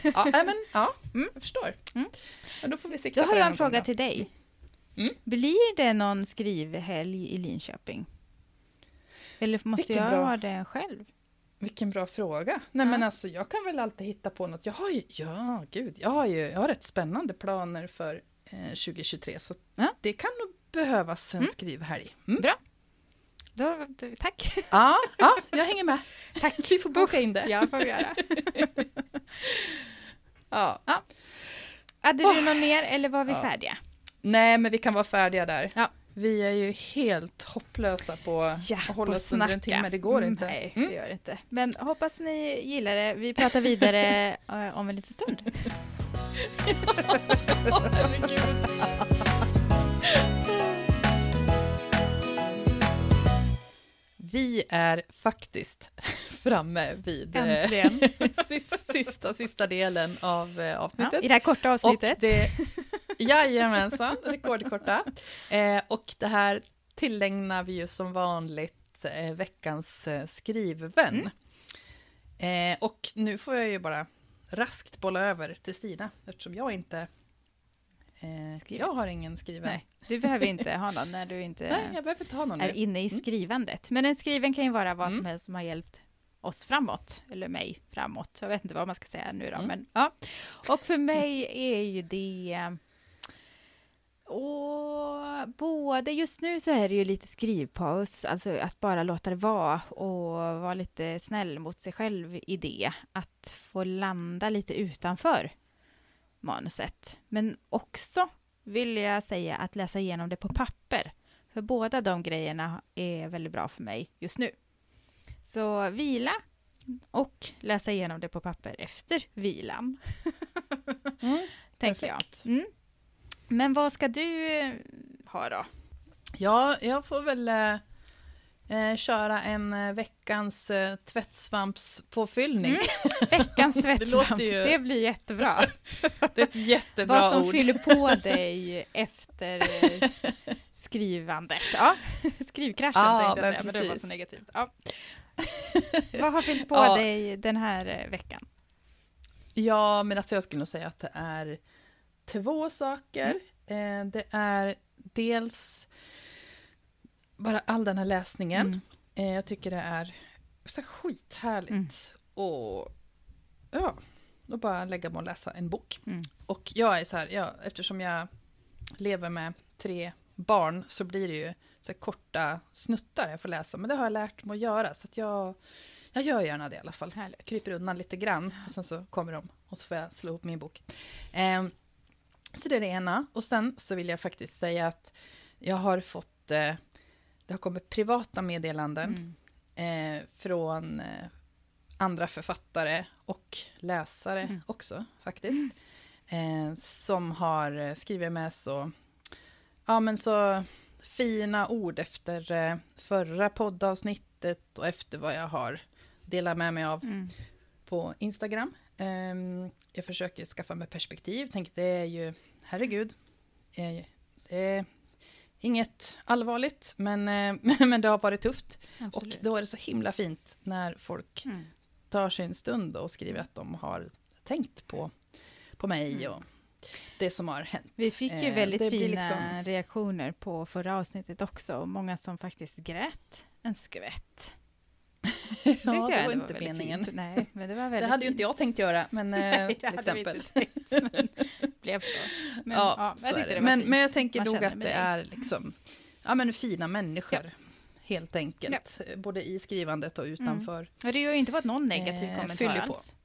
Ja, nej, men ja, Mm. jag förstår. Mm. Men då får vi sikta Då har jag en fråga till dig. Mm. Blir det någon skrivhelg i Linköping? Eller måste Vilken jag bra- ha det själv? Vilken bra fråga. Nej, Ja. men alltså jag kan väl alltid hitta på något. Jag har ju, ja, gud, jag har ju, jag har rätt spännande planer för eh, 2023, så Ja. det kan nog behövas en Mm. skrivhelg. Mm. Bra. Då, tack. Ja, ja, jag hänger med. Tack. Vi får boka in det. Ja, får vi göra. Ja. Hade du någon mer eller var vi Ja. färdiga? Nej, men vi kan vara färdiga där. Ja. Vi är ju helt hopplösa på Ja, att hålla oss under en timme. Det går Mm, inte. Nej, Mm. det gör det inte. Men hoppas ni gillar det. Vi pratar vidare eh, om en liten stund. Vi är faktiskt framme vid eh, Äntligen. sis- sista, sista delen av eh, Ja, avsnittet. I det här korta avsnittet. Jajamensan, rekordkorta. Eh, och det här tillägnar vi ju som vanligt eh, veckans eh, skrivvän. Mm. Eh, och nu får jag ju bara raskt bolla över till Stina, eftersom jag inte... Eh, jag har ingen skriven. Nej, du behöver inte ha någon när du inte Nej, jag behöver inte ha någon är nu. inne i Mm. skrivandet. Men en skriven kan ju vara vad som Mm. helst som har hjälpt oss framåt, eller mig framåt. Jag vet inte vad man ska säga nu då, Mm. men ja. Och för mig är ju det... Och både just nu så är det ju lite skrivpaus, alltså att bara låta det vara och vara lite snäll mot sig själv i det. Att få landa lite utanför manuset. Men också vill jag säga att läsa igenom det på papper. För båda de grejerna är väldigt bra för mig just nu. Så vila och läsa igenom det på papper efter vilan, Mm. tänker jag. Mm. Men vad ska du eh, ha då? Ja, jag får väl eh, eh, köra en eh, veckans eh, tvättsvampspåfyllning. Mm. Veckans Det tvättsvamp, låter ju- det blir jättebra. Det är ett jättebra vad som ord. fyller på dig efter skrivandet. Ja, skrivkraschen Ja, tänkte jag säga, men det var så negativt. Ja. vad har fyllt på Ja. dig den här veckan? Ja, men alltså jag skulle nog säga att det är två saker. Mm. Eh, det är dels bara all den här läsningen. Mm. Eh, jag tycker det är så skithärligt. Mm. Och ja, och bara lägga mig och läsa en bok. Mm. Och jag är så här, ja, eftersom jag lever med tre barn så blir det ju så korta snuttar jag får läsa. Men det har jag lärt mig att göra. Så att jag, jag gör gärna det i alla fall. Härligt. Kryper undan lite grann och sen så kommer de och så får jag slå upp min bok. Ehm, så det är det ena. Och sen så vill jag faktiskt säga att jag har fått, eh, det har kommit privata meddelanden Mm. eh, från eh, andra författare och läsare Mm. också faktiskt. Eh, som har skrivit med så, ja men så fina ord efter förra poddavsnittet och efter vad jag har delat med mig av Mm. på Instagram. Ehm, jag försöker skaffa mig perspektiv, tänk det är ju, herregud, det är inget allvarligt, men, eh, men det har varit tufft. Absolut. Och då är det så himla fint när folk Mm. tar sig en stund och skriver att de har tänkt på, på mig Mm. och det som har hänt. Vi fick ju Eh, väldigt det fina liksom- reaktioner på förra avsnittet också. Många som faktiskt grät en skvätt. ja, det var ändå inte väldigt meningen. fint. Nej, men det var väldigt Det hade ju inte jag tänkt göra, men eh, Nej, till det hade vi exempel. inte tänkt, men det blev så. Men, ja, ja, så jag det. det var men, men jag tänker Man nog att det är liksom, ja men fina människor. Helt enkelt. Både i skrivandet och utanför. Och det har ju inte varit någon negativ Eh, kommentar alls.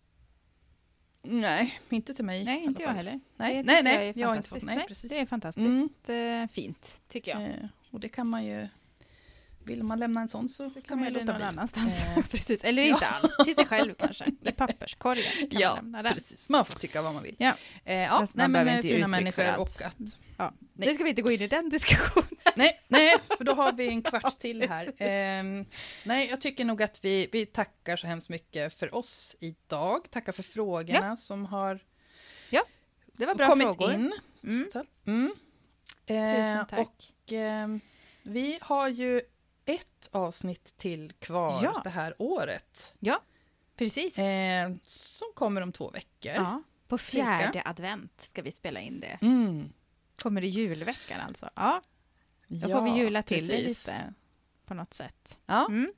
Nej, inte till mig. Nej, inte jag heller. Nej, det nej, nej, jag jag har inte fått- nej, precis. Det är fantastiskt eh, fint, tycker jag. Eh, och det kan man ju... Vill man lämna en sån så, Så kan man ju låta någon bli. annanstans. Eh, Precis. Eller ja. inte alls. Till sig själv kanske. I papperskorgen kan Ja, man lämna den. precis. Man får tycka vad man vill. Ja. Eh, ja Fast nej, men eh, fina människor och att... Ja. Nej. Nu ska vi inte gå in i den diskussionen. Nej, nej, för då har vi en kvart till här. Ehm, nej, jag tycker nog att vi, vi tackar så hemskt mycket för oss idag. Tackar för frågorna som har Det var bra kommit frågor. in. Mm. Mm. Eh, Tusen tack. Och ehm, vi har ju ett avsnitt till kvar Ja. det här året. Precis. Eh, som kommer om två veckor. ja. På cirka. fjärde advent ska vi spela in det. Mm. Kommer det julveckan alltså? Ja, då Ja, får vi jula till det lite på något sätt. Ja. Mm.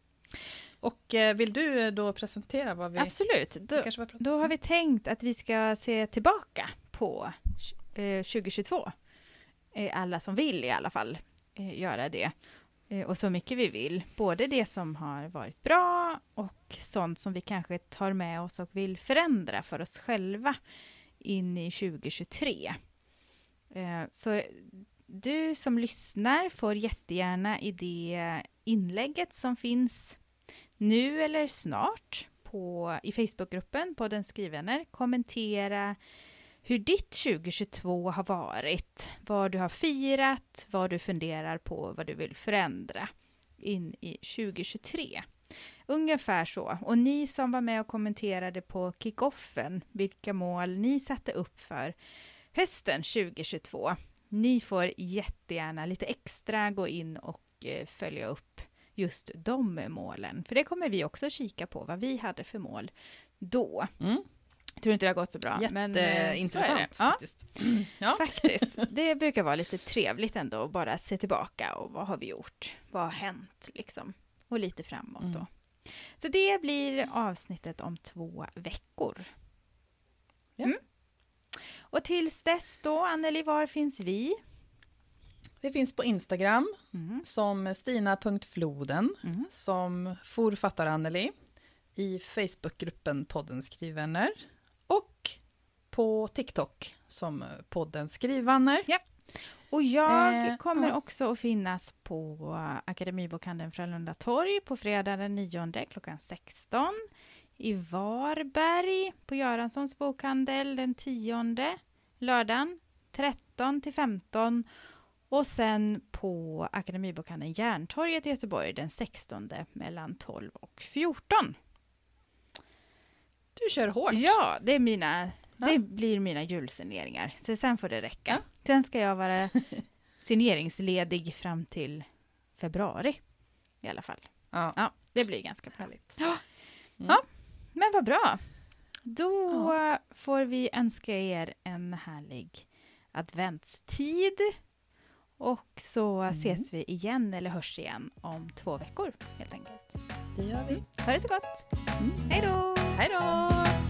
Och eh, vill du eh, då presentera vad vi... Absolut. vi Då, pratat- då har vi tänkt att vi ska se tillbaka på eh, 2022. Eh, alla som vill i alla fall eh, göra det. Eh, och så mycket vi vill. Både det som har varit bra och sånt som vi kanske tar med oss och vill förändra för oss själva in i 2023. Eh, så du som lyssnar får jättegärna i det inlägget som finns nu eller snart på, i Facebookgruppen på Den skrivvänner kommentera hur ditt 2022 har varit, vad du har firat, vad du funderar på, vad du vill förändra in i 2023. Ungefär så. Och ni som var med och kommenterade på kickoffen, vilka mål ni satte upp för hösten 2022. Ni får jättegärna lite extra gå in och eh, följa upp just de målen. För det kommer vi också kika på, vad vi hade för mål då. Mm. Jag tror inte det har gått så bra. men, eh. Jätteintressant Ja, faktiskt. Ja. faktiskt. Det brukar vara lite trevligt ändå att bara se tillbaka och vad har vi gjort? Vad har hänt liksom? Och lite framåt då. Mm. Så det blir avsnittet om två veckor. Ja. Mm. Och tills dess då, Anneli, var finns vi? Vi finns på Instagram Mm. som stina.floden, Mm. som forfattar Anneli i Facebookgruppen podden Skrivvänner på TikTok som podden Skrivvänner. Och jag Eh, kommer ja. också att finnas på Akademibokhandeln Frölunda torg på fredag den 9 klockan 16. I Varberg på Göranssons bokhandel den 10 lördagen 13 till 15. Och sen på Akademibokhandeln Järntorget i Göteborg den 16 mellan 12 och 14. Du kör hårt. Ja, det, är mina, Ja. det blir mina julsigneringar. Så sen får det räcka. Ja. Sen ska jag vara signeringsledig fram till februari i alla fall. Ja, Ja, det blir ganska bra. härligt. Ja. Mm. Ja. Men vad bra. Då får vi önska er en härlig adventstid. Och så Mm. ses vi igen, eller hörs igen, om två veckor helt enkelt. Det gör vi. Ha det så gott! Mm. Hej då! Hej då!